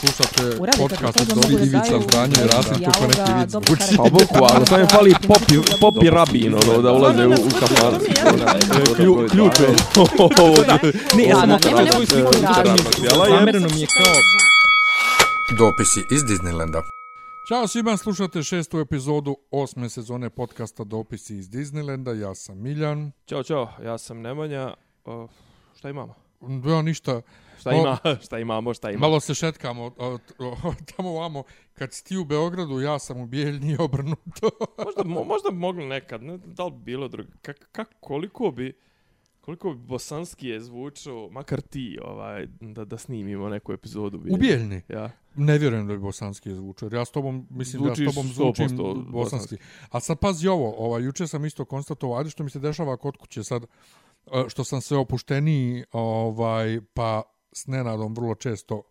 Slušate podcast od da Ivica i dijaloga, Rasim kako neki zvuči. karakter. Pa bukvalno, samo je fali popi, popi rabin, ono, da ulaze u, u kafan. Klju- Ključ je. Ne, ja sam sliku Zamereno mi je kao... Dopisi iz Disneylanda. Ćao svima, slušate šestu epizodu osme sezone podcasta Dopisi iz Disneylanda. Ja sam Miljan. Ćao, čao, ja sam Nemanja. O, šta imamo? Ja ništa, Šta O, ima? šta imamo, šta imamo? malo se šetkamo o, o, o, tamo vamo. Kad si ti u Beogradu, ja sam u Bijeljni i obrnuto. Možda, mo, možda bi mogli nekad, ne, da li bi bilo drugo, kak, kak, koliko bi, koliko bi bosanski je zvučao, makar ti, ovaj, da, da snimimo neku epizodu. u Bijeljni. Ja. Ne vjerujem da bi bosanski zvuči. jer Ja s tobom, mislim da ja s Zvučiš tobom 100% zvučim bosanski. bosanski. A sad pazi ovo, ovaj, juče sam isto konstatovao, ajde što mi se dešava kod kuće sad, e, što sam sve opušteniji, ovaj, pa s Nenadom vrlo često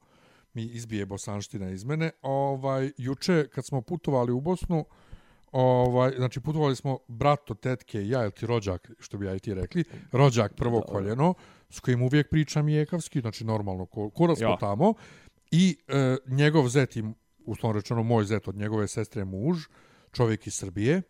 mi izbije bosanština iz mene. Ovaj, juče kad smo putovali u Bosnu, ovaj, znači putovali smo brato, tetke i ja, ili ti rođak, što bi ja i ti rekli, rođak prvo koljeno, s kojim uvijek pričam jekavski, znači normalno, ko, kurac Ja. ja. tamo, i e, njegov zet, uslovno rečeno moj zet od njegove sestre muž, čovjek iz Srbije,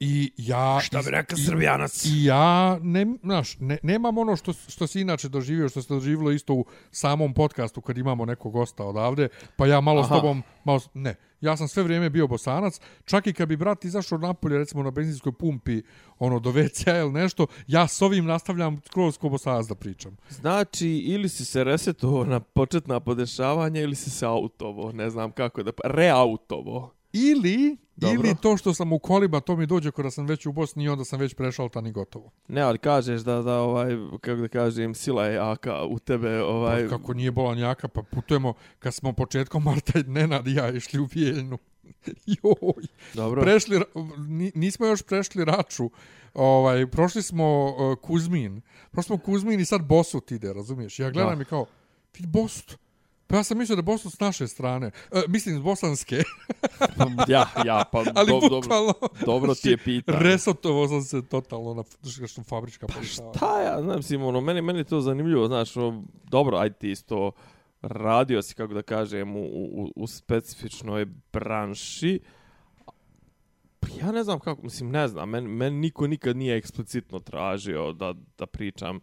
I ja... Šta bi rekao Srbijanac? I ja, ne, znaš, ne, nemam ono što, što si inače doživio, što se doživilo isto u samom podcastu kad imamo nekog gosta odavde, pa ja malo Aha. s tobom, malo, ne, ja sam sve vrijeme bio bosanac, čak i kad bi brat izašao napolje, recimo na benzinskoj pumpi, ono, do WC ili nešto, ja s ovim nastavljam skroz ko bosanac da pričam. Znači, ili si se resetovao na početna podešavanja, ili si se autovo, ne znam kako da, reautovo. Ili, Dobro. ili to što sam u kolima, to mi dođe kada sam već u Bosni i onda sam već prešao tani gotovo. Ne, ali kažeš da, da ovaj, kako da kažem, sila je jaka u tebe, ovaj... Pa kako nije bolan jaka, pa putujemo, kad smo početkom marta i Nenad i ja išli u Bijeljnu. Joj. Dobro. Prešli, nismo još prešli Raču. Ovaj, prošli smo uh, Kuzmin. Prošli smo Kuzmin i sad Bosut ide, razumiješ? Ja gledam Da. i kao, vidi Bosut. Pa ja sam mislio da Bosut s naše strane. E, mislim, s bosanske. ja, ja, pa Ali do, dobro, bukvalno... dobro ti je pitanje. Resotovo sam se totalno na što fabrička pa Ta ja, znam, mislim, ono, meni, meni to zanimljivo, znaš, ono, dobro, ajde ti isto radio si, kako da kažem, u, u, u specifičnoj branši, Pa ja ne znam kako, mislim, ne znam, men, men niko nikad nije eksplicitno tražio da, da pričam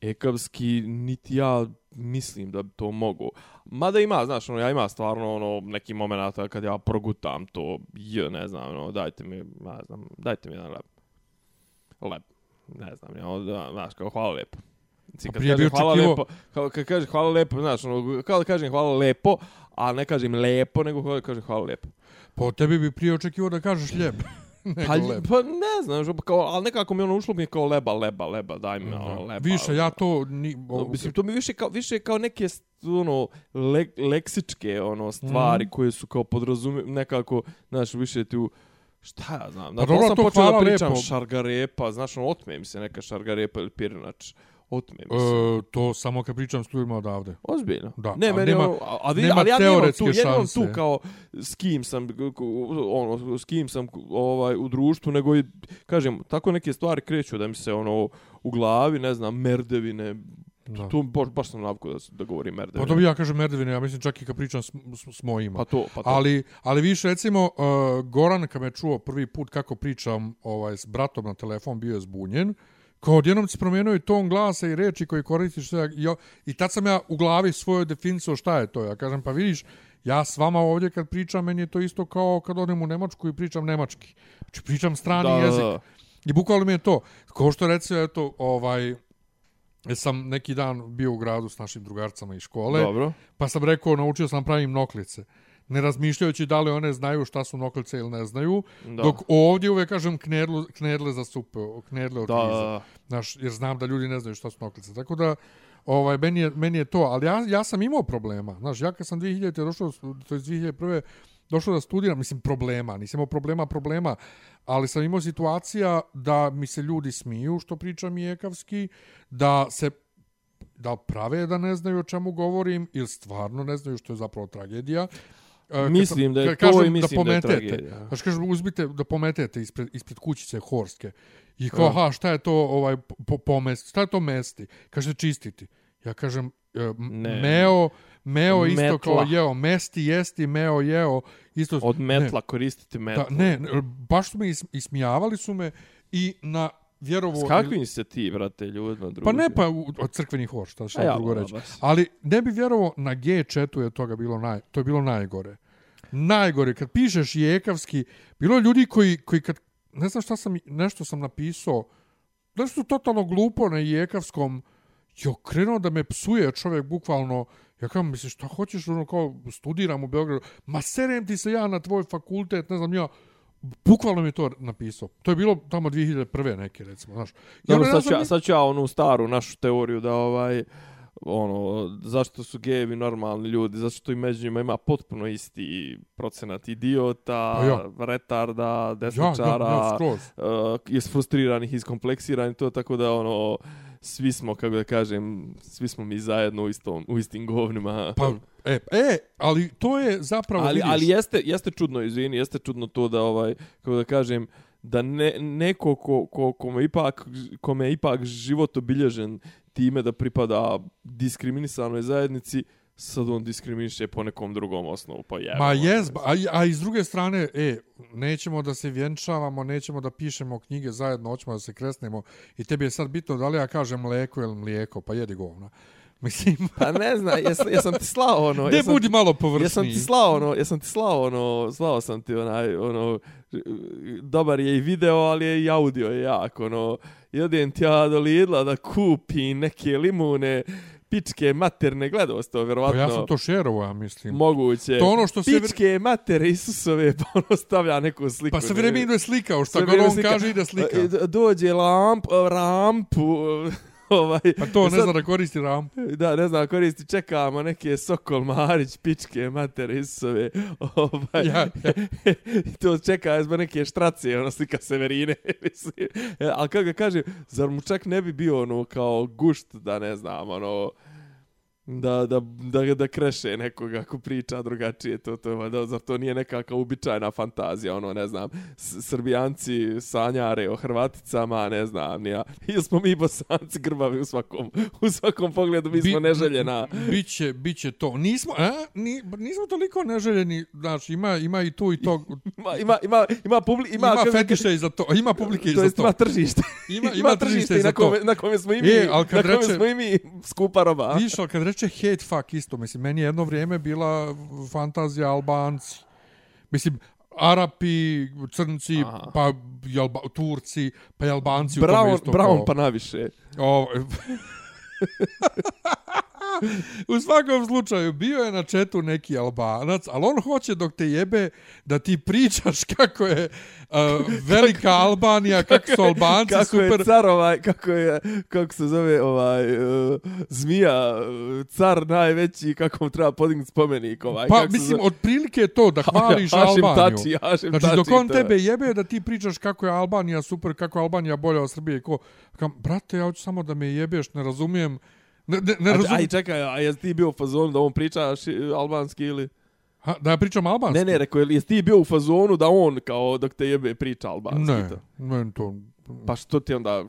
ekavski, niti ja mislim da bi to mogu. Mada ima, znaš, ono, ja ima stvarno ono, neki momenata kad ja progutam to, j, ne znam, ono, dajte mi, ne znam, dajte mi jedan lep. Lep. Ne znam, ja, ono, znaš, kao hvala lepo. Znači, kad prije bi kažem hvala lepo, kao, kad kažem hvala lepo, znaš, ono, kao da kažem hvala lepo, a ne kažem lepo, nego kao kažem hvala lepo. Po tebi bi prije očekivao da kažeš ljeb. Pa, pa ne znam, što, kao, ali nekako mi ono ušlo mi je kao leba, leba, leba, daj mi ono leba. Više, ja to... Ni, No, o, mislim, to mi više kao, više kao neke ono, le, leksičke ono, stvari Mhm. koje su kao podrazume, nekako, znaš, više tu, šta ja znam, Pa da, dobro, sam to počeo da pričam lijepo. šargarepa, znaš, ono, otme mi se neka šargarepa ili pirinač, otme mi se. E, to samo kad pričam s ljudima odavde. Ozbiljno. Da, ne, meni nema- a, a vi, nema ali ja nemam tu, teoretske ja nemam šanse. tu kao s kim sam ono s kim sam ovaj u društvu, nego i kažem, tako neke stvari kreću da mi se ono u glavi, ne znam, merdevine. Da. Tu baš, baš sam navikao da, da govorim Pa merdevine. to bi ja kažem merdevine, ja mislim čak i kad pričam s, s, s mojima. Pa to, pa to. Ali, ali više, recimo, uh, Goran kad me čuo prvi put kako pričam ovaj, s bratom na telefon, bio je zbunjen. Kao odjednom si promijenio i ton glasa i reči koji koristiš. Sve, i, I tad sam ja u glavi svojoj definicao šta je to. Ja kažem, pa vidiš, ja s vama ovdje kad pričam, meni je to isto kao kad odem u Nemačku i pričam nemački. Znači, pričam strani da, jezik. Da, da. I bukvalno mi je to. Ko što recimo, eto, ovaj, sam neki dan bio u gradu s našim drugarcama iz škole, Dobro. pa sam rekao, naučio sam pravim noklice. Ne razmišljajući da li one znaju šta su noklice ili ne znaju. Da. Dok ovdje uvek kažem knedlu, knedle za supe, knedle od Da, kriza. Znaš, jer znam da ljudi ne znaju šta su noklice. Tako da, ovaj, meni, je, meni je to. Ali ja, ja sam imao problema. Znaš, ja kad sam 2000. došao, to je 2001 došao da studiram, mislim, problema, nisam imao problema, problema, ali sam imao situacija da mi se ljudi smiju što pričam jekavski, da se da prave da ne znaju o čemu govorim ili stvarno ne znaju što je zapravo tragedija. Mislim da je to kažem i mislim da je pometete, tragedija. Znači kažem, uzmite da pometete ispred, ispred kućice Horske. I kao, aha, šta je to ovaj po, pomest, šta je to mesti? Kaže, čistiti. Ja kažem, e, Ne. meo, meo isto Metla. kao jeo, mesti, jesti, meo, jeo, isto... Od ne. metla koristiti Da, metla. ne, ne, baš su me is, ismijavali su me i na vjerovo... S kakvim se ti, brate, ljudima druži? Pa ne pa u- od crkveni hor, šta, šta ja, drugo reći. baš. Ali ne bi vjerovao, na G chatu je toga bilo naj, to je bilo najgore. Najgore, kad pišeš jekavski, bilo je ljudi koji, koji kad, ne znam šta sam, nešto sam napisao, nešto totalno glupo na jekavskom, jo, krenuo da me psuje čovjek bukvalno, ja kao, misliš, šta hoćeš, ono, kao, studiram u Beogradu, ma serem ti se ja na tvoj fakultet, ne znam ja, bukvalno mi je to napisao. To je bilo tamo 2001. neke, recimo, znaš. Ja Dobro, ne sad, ću, ja, sad ću ja onu staru našu teoriju da ovaj ono, zašto su gejevi normalni ljudi, zašto i među njima ima potpuno isti procenat idiota, Pa ja. retarda, Ja, ja, desničara, ja, skroz. uh, isfrustriranih, iskompleksiranih, to tako da ono, svi smo, kako da kažem, svi smo mi zajedno u, istom, u istim govnima. Pa, e, e, ali to je zapravo, ali, vidiš, ali jeste, jeste čudno, izvini, jeste čudno to da, ovaj, kako da kažem, da ne, neko ko, ko, kome, ipak, kome je ipak život obilježen time da pripada diskriminisanoj zajednici, sad on diskriminiše po nekom drugom osnovu, pa jebamo. Ma jes, a, a iz druge strane, e, nećemo da se vjenčavamo, nećemo da pišemo knjige zajedno, hoćemo da se kresnemo i tebi je sad bitno da li ja kažem mleko ili mlijeko, pa jedi govna. Mislim, Pa ne znam, jesam, jesam ti slao ono... jesam, budi malo Jesam površniji. ti slao ono, jesam ti slao ono, slao sam ti onaj, ono, dobar je i video, ali je i audio je jak, ono, jedem ti ja do Lidla da kupi neke limune, pičke materne, gledao ste to, Pa vjerovatno. ja sam to šerovo, ja mislim. Moguće. To ono što se vre- Pičke matere Isusove, pa ono stavlja neku sliku. Pa sve vrijeme ide slikao, šta Sve god on slika. kaže ide slika. E, d- Dođe lamp, rampu, ovaj, Pa to ne sad- zna da koristi rampu. Da, ne znam, koristi, čekamo neke Sokol Marić, pičke, matere Isusove, ovaj, Ja, ja. To čeka zbog neke štracije, ono slika Severine, mislim. E, ali kako ga kažem, zar mu čak ne bi bio ono kao gušt da ne znam, ono, da, da, da, da kreše nekoga ako priča drugačije, to, to, da, zar to nije neka kao uobičajena fantazija, ono, ne znam, Srbijanci sanjare o Hrvaticama, ne znam, ja, ili smo mi bosanci grbavi u svakom, u svakom pogledu, mi smo Bi- neželjena. Biće, biće to. Nismo, a? Ni, nismo toliko neželjeni, znači ima, ima i tu i to, Ima, ima, ima, ima, publi, ima, ima, fetiše i za to, ima publike i to za jest to. ima tržište. Ima, ima tržište i na to. kome, na kome smo i mi, E, ali kad na kome reče- smo i mi skupa roba. Ali kad reče hate fuck isto, mislim, meni je jedno vrijeme bila fantazija Albanci. Mislim, Arapi, Crnci, Aha. pa i Alba, Turci, pa Albanci u tome Brown, isto. Brown kao- pa naviše. O, u svakom slučaju, bio je na četu neki albanac, ali on hoće dok te jebe da ti pričaš kako je uh, velika Albanija, kako su Albanci kako super. je car ovaj, kako je, kako se zove ovaj, uh, zmija, uh, car najveći, kako mu treba podignuti spomenik ovaj. Pa, kako mislim, zove? otprilike je to da hvališ Hašim Albaniju. Tači, Hašim Znači, Tači, dok on to tebe jebe da ti pričaš kako je Albanija super, kako je Albanija bolja od Srbije, ko, kam, brate, ja hoću samo da me jebeš, ne razumijem, ne, ne, ne razumijem, aj, čekaj, a jesi ti bio u fazonu da on priča ši- albanski ili... ha, da ja pričam albanski? Ne, ne, rekao, jesi ti bio u fazonu da on, kao, dok te jebe, priča albanski? ne, to? ne, to, Pa što ti onda,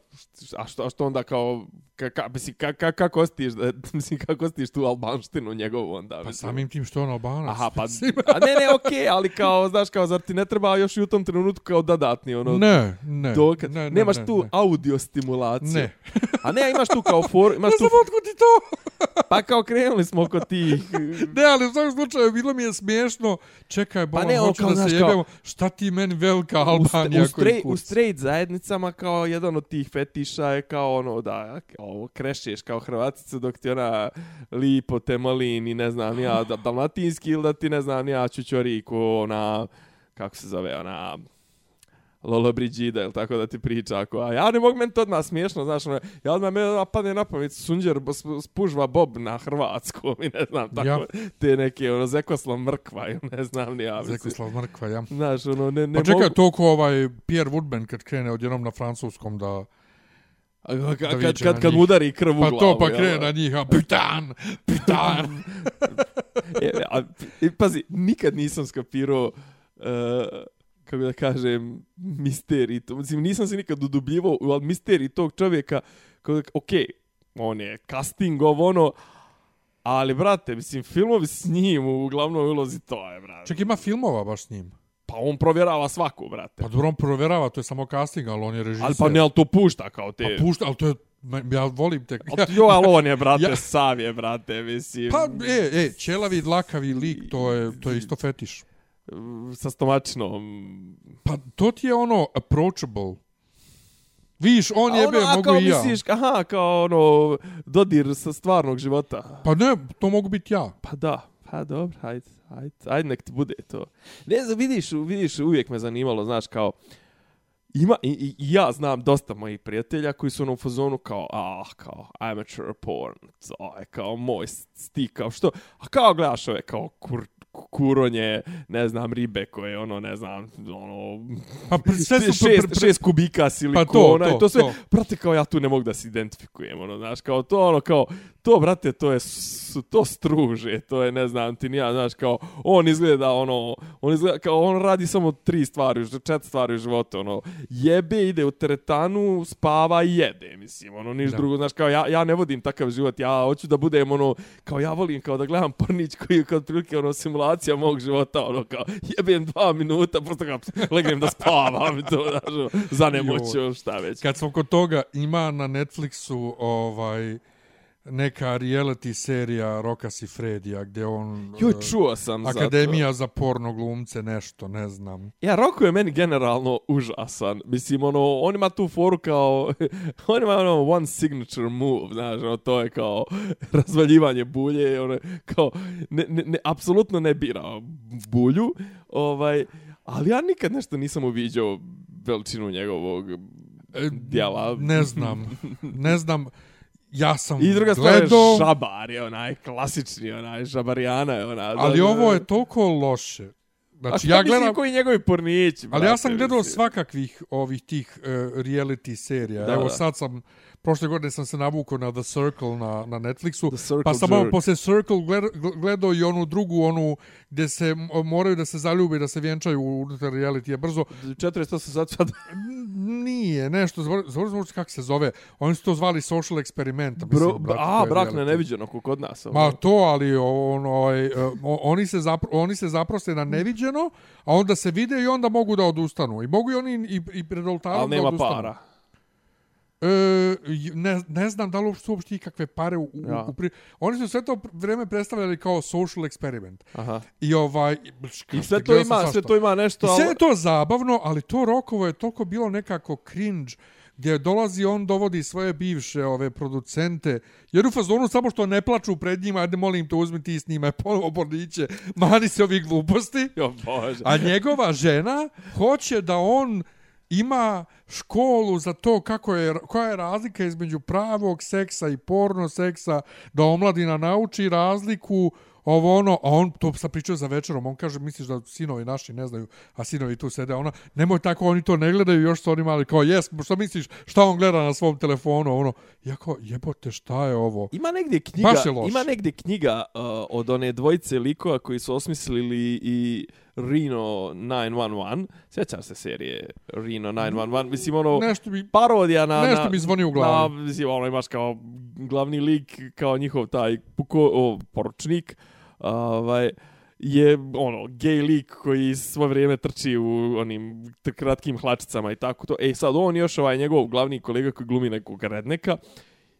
a što, a što onda kao, ka, ka, mislim, ka, ka, kako ostiš, mislim, kako ostiš tu albanštinu njegovu onda? pa mislim? samim tim što je on albanac. Aha, pa, a ne, ne, okej, ali kao, znaš, kao, zar ti ne treba još i u tom trenutku kao dodatni, ono, ne, ne, dokaz, ne, ne, nemaš ne, tu ne. audio stimulaciju. Ne. A ne, imaš tu kao for, imaš Ne tu, znam otkud ti to. pa kao krenuli smo oko tih, Ne, ali u svakom slučaju bilo mi je smiješno. Čekaj, bolan, ne, pa ono hoću kao, da se kao- jebemo. Šta ti meni velika Albanija u, koji stre, u straight zajednicama kao jedan od tih fetiša je kao ono da ovo krešeš kao Hrvatica dok ti ona lipo te molin i ne znam ja da, dalmatinski ili da ti ne znam ja čučoriku ona kako se zove ona Lolo Brigida ili tako da ti priča ako, a ja ne mogu meni to odmah smiješno, znaš, ono, ja odmah me padne na pamet Sunđer sp- spužva Bob na hrvatskom i ne znam, tako, Ja. te neke, ono, Zekoslav Mrkva ili ne znam ni ja. Zekoslav Mrkva, ja. Znaš, ono, ne, ne Pa čekaj, mogu... to ko ovaj Pierre Woodman kad krene odjednom na francuskom da... A, Da kad, kad, kad, kad udari krv u Pa glavu. to pa krene na njih, a putan, putan. E, a, pazi, nikad nisam skapirao, uh, kako da kažem, misterij. To, mislim, nisam se nikad udubljivao u misterij tog čovjeka. Kako, ok, on je casting ovo ono, Ali, brate, mislim, filmovi s njim u glavnoj ulozi, to je, brate. Ček, ima filmova baš s njim. Pa on provjerava svaku, brate. Pa dobro, on provjerava, to je samo casting, ali on je režiser. Ali pa ne, ali to pušta kao te. Pa pušta, ali to je... Ja volim te... Ja, jo, ali on je, brate, Ja- sav je, brate, mislim. Pa, e, e, ćelavi, dlakavi lik, to je, to je isto fetiš. Sa stomačinom. Pa, to ti je ono approachable. Viš, on jebe, ono, mogu i ja. misliš, aha, kao ono, dodir sa stvarnog života. Pa ne, to mogu biti ja. Pa da, pa dobro, hajde, hajde, hajde nek ti bude to. Ne znam, vidiš, vidiš, uvijek me zanimalo, znaš, kao, ima, i, i, i ja znam dosta mojih prijatelja koji su ono u fazonu kao, ah, kao, amateur porn, to je kao moj stik, kao što, a kao gledaš ove, kao, kur, kuronje, ne znam, ribe koje, ono, ne znam, ono, Pa pre- sve su... šest, pre- šest kubika silikona Pa to, to, i to sve, to. brate, kao ja tu ne mogu da se identifikujem, ono, znaš, kao to, ono, kao, to, brate, to je, s- to struže, to je, ne znam, ti nija, znaš, kao, on izgleda, ono, on izgleda, kao, on radi samo tri stvari, četiri stvari u životu, ono, jebe, ide u teretanu, spava i jede, mislim, ono, niš Da. drugo, znaš, kao, ja, ja ne vodim takav život, ja hoću da budem, ono, kao, ja volim, kao, da gledam pornić koji je, kao, prilike, ono, simulacija mog života, ono, kao, jebem dva minuta, prosto kao, legnem da spavam, i to, znaš, ono, za nemoću, šta već. Kad smo kod toga, ima na Netflixu ovaj neka reality serija Roka Sifredija gdje on Joj, eh, čuo sam za. Akademija za porno glumce, nešto, ne znam. Ja, Roko je meni generalno užasan. Mislim, ono, on ima tu foru kao... on ima ono one signature move, znaš, ono, to je kao razvaljivanje bulje, ono, kao, ne, ne, ne, apsolutno ne bira bulju, ovaj, ali ja nikad nešto nisam uviđao veličinu njegovog E, djela. Ne znam, ne znam. Ja sam I druga stvar je šabar, je onaj klasični, onaj šabarijana je ona. ali znaš, ovo je toliko loše. Znači, ja gledam, koji njegovi pornići, ali ja sam gledao mislim. svakakvih ovih tih uh, reality serija. Da, Evo da. sad sam, prošle godine sam se navukao na The Circle na, na Netflixu. Circle Pa sam malo posle Circle gled- gledao i onu drugu, onu gdje se moraju da se zaljube, da se vjenčaju unutar reality. Je brzo, 400 sad sad nije, nešto, zaboravio sam kako se zove. Oni su to zvali social experiment. Bro, brate, to a, brak na neviđeno, kako kod nas. ono. Ma to, ali ono, ovaj, e, oni, se zapro, oni se zaproste na neviđeno, a onda se vide i onda mogu da odustanu. I mogu i oni i, i pred oltarom ali da nema odustanu. para. E, ne, ne znam da li uopšte su uopšte ikakve pare u, u, Ja. u pri... Oni su sve to vreme predstavljali kao social experiment. Aha. I ovaj... I sve to ima, sve to ima nešto, I sve je to zabavno, ali to Rokovo je toliko bilo nekako cringe, gdje dolazi on dovodi svoje bivše ove producente, jer u fazonu samo što ne plaču pred njima, ajde molim te uzmi ti snimaj ponovo bordiće, mani se ovih gluposti. Jo, bože. A njegova žena hoće da on ima školu za to kako je, koja je razlika između pravog seksa i porno seksa, da omladina nauči razliku, ovo ono, a on to sa pričao za večerom, on kaže, misliš da sinovi naši ne znaju, a sinovi tu sede, ona, nemoj tako, oni to ne gledaju, još su oni mali, kao, jes, šta misliš, šta on gleda na svom telefonu, ono, ja kao, jebote, šta je ovo? Ima negdje knjiga, ima negdje knjiga uh, od one dvojice likova koji su osmislili i Reno 911. Sjećaš se serije Reno 911? Mislim, ono, Nešto mi, parodija na... Nešto na, mi zvoni u glavi. Na, mislim, ono, imaš kao glavni lik, kao njihov taj puko, o, poručnik, ovaj, je ono gej lik koji svo vrijeme trči u onim kratkim hlačicama i tako to. Ej, sad on još ovaj njegov glavni kolega koji glumi nekog redneka,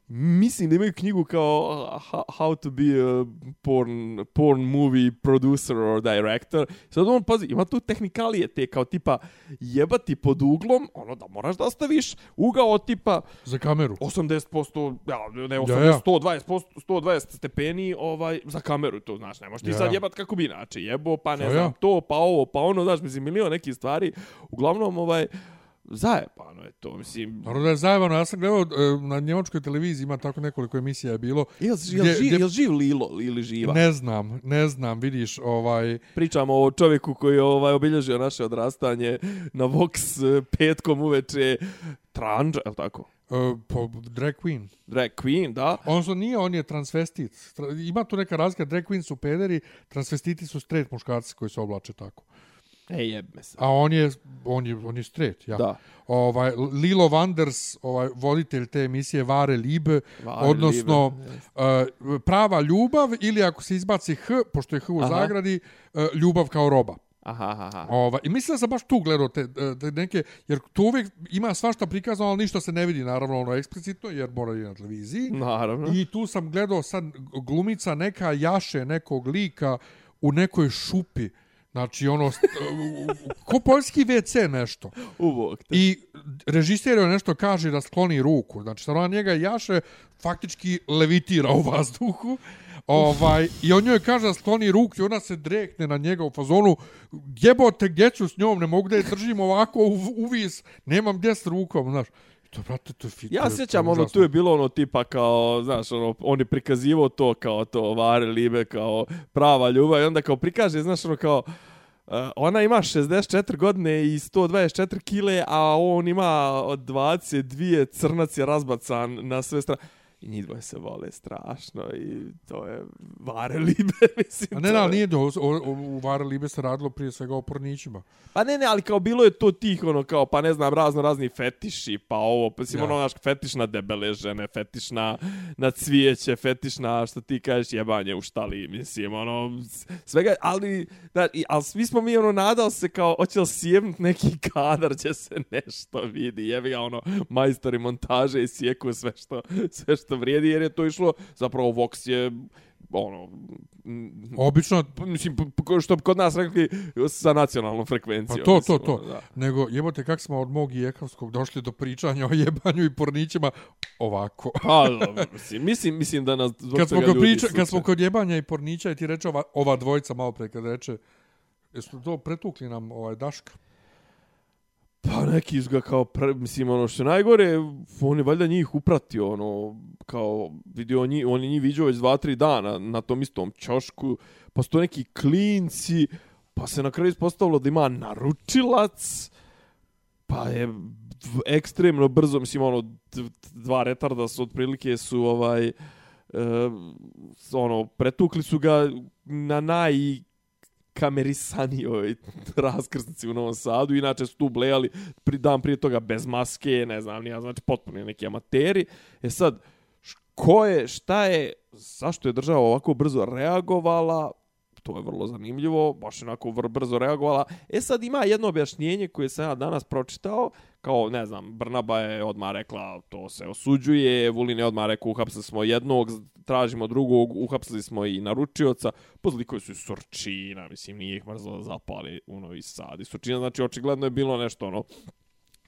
mislim da imaju knjigu kao uh, How- to be a porn, porn movie producer or director. Sad on, pazi, ima tu tehnikalije te kao tipa jebati pod uglom, ono da moraš da ostaviš ugao tipa za kameru. 80%, ja, ne 80, Ja, ja. 120%, 120 stepeni ovaj, za kameru, to znaš, ne možeš ti Ja, sad jebat kako bi inače, jebo, pa ne Ja, znam, ja. to, pa ovo, pa ono, znaš, mislim, milion nekih stvari, uglavnom, ovaj, zajebano je to, mislim, Naravno da je zajebano, ja sam gledao e, na njemačkoj televiziji, ima tako nekoliko emisija je bilo. jel, jel, Gdje- živ, gdje- jel živ Lilo ili živa? Ne znam, ne znam, vidiš, ovaj, Pričamo o čovjeku koji je ovaj, obilježio naše odrastanje na Vox eh, petkom uveče, Tranđa, je tako? e, po drag queen. Drag Queen, da. On su nije, on je transvestit. Tra- Ima tu neka razlika, drag queen su pederi, transvestiti su straight muškarci koji se oblače tako. E, jeb me se. A on je, on je, on je straight, ja. Da. Ovaj, Lilo Wanders, ovaj, voditelj te emisije Vare Liebe, Vare odnosno Liebe, uh, prava ljubav ili ako se izbaci H, pošto je H u Aha. zagradi, uh, ljubav kao roba. Aha, aha. Ova, I mislim da sam baš tu gledao te, te neke, jer tu uvijek ima svašta prikazano, ali ništa se ne vidi, naravno, ono eksplicitno, jer mora i na televiziji. Naravno. I tu sam gledao sad glumica neka jaše nekog lika u nekoj šupi. Znači, ono, ko poljski WC nešto. Uvok. te. I režiser joj nešto kaže da skloni ruku. Znači, ona njega jaše, faktički levitira u vazduhu. Ovaj, I on njoj kaže da skloni ruku i ona se drekne na njega u fazonu jebote, gdje ću s njom, ne mogu da je držim ovako u, uvis, nemam gdje s rukom, znaš. To, brate, to fit. Ja je- sjećam, ono, tu je bilo ono tipa kao, znaš, ono, on je prikazivao to kao to vare libe, kao prava ljubav i onda kao prikaže, znaš, ono kao, uh, ona ima 64 godine i 124 kile, a on ima od 22 crnac je razbacan na sve strane. I njih dvoje se vole strašno i to je vare libe, mislim. A ne, ne, ali nije do, o, o, u Vare Libe se radilo prije svega o pornićima. Pa ne, ne, ali kao bilo je to tih, ono, kao, pa ne znam, razno razni fetiši, pa ovo, pa mislim, Ja. ono, naš, fetiš na debele žene, fetiš na, na cvijeće, fetiš na, što ti kažeš, jebanje u štali, mislim, ono, svega, ali, da, i, ali svi smo mi, ono, nadal se kao, hoće li sjebnut neki kadar, će se nešto vidi, jebi ga, ono, majstori montaže i sjeku sve što, sve što vrijedi, jer je to išlo, zapravo, Vox je, ono, Obično, mislim, što bi kod nas rekli, sa nacionalnom frekvencijom. Pa to, mislim, to, to. ono, Da. nego jebote kak smo od mog Jekavskog došli do pričanja o jebanju i pornićima ovako. Pa, mislim, mislim, mislim da nas Kad smo, kod priča, kad smo kod jebanja i pornića i ti reče ova, ova dvojica malo pre kad reče Jesu to pretukli nam ovaj Daška? Pa neki su ga kao, pre, mislim, ono što najgore, on je valjda njih upratio, ono, kao, vidio njih, on je njih viđao već dva, tri dana na tom istom čošku, pa su to neki klinci, pa se na kraju ispostavilo da ima naručilac, pa je ekstremno brzo, mislim, ono, dva retarda su otprilike su, ovaj, e, ono, pretukli su ga na naj kamerisanijoj raskrsnici u Novom Sadu. Inače su tu blejali pri dan prije toga bez maske, ne znam, nija, znači potpuno neki amateri. E sad, ko je, šta je, zašto je država ovako brzo reagovala, to je vrlo zanimljivo, baš onako vrlo brzo reagovala. E sad ima jedno objašnjenje koje sam ja danas pročitao, kao, ne znam, Brnaba je odmah rekla to se osuđuje, Vulin je odmah rekao uhapsili smo jednog, tražimo drugog, uhapsili smo i naručioca, pozliko su Sorčina, Surčina, mislim, nije ih mrzlo da zapali u Novi Sad. I Surčina, znači, očigledno je bilo nešto, ono,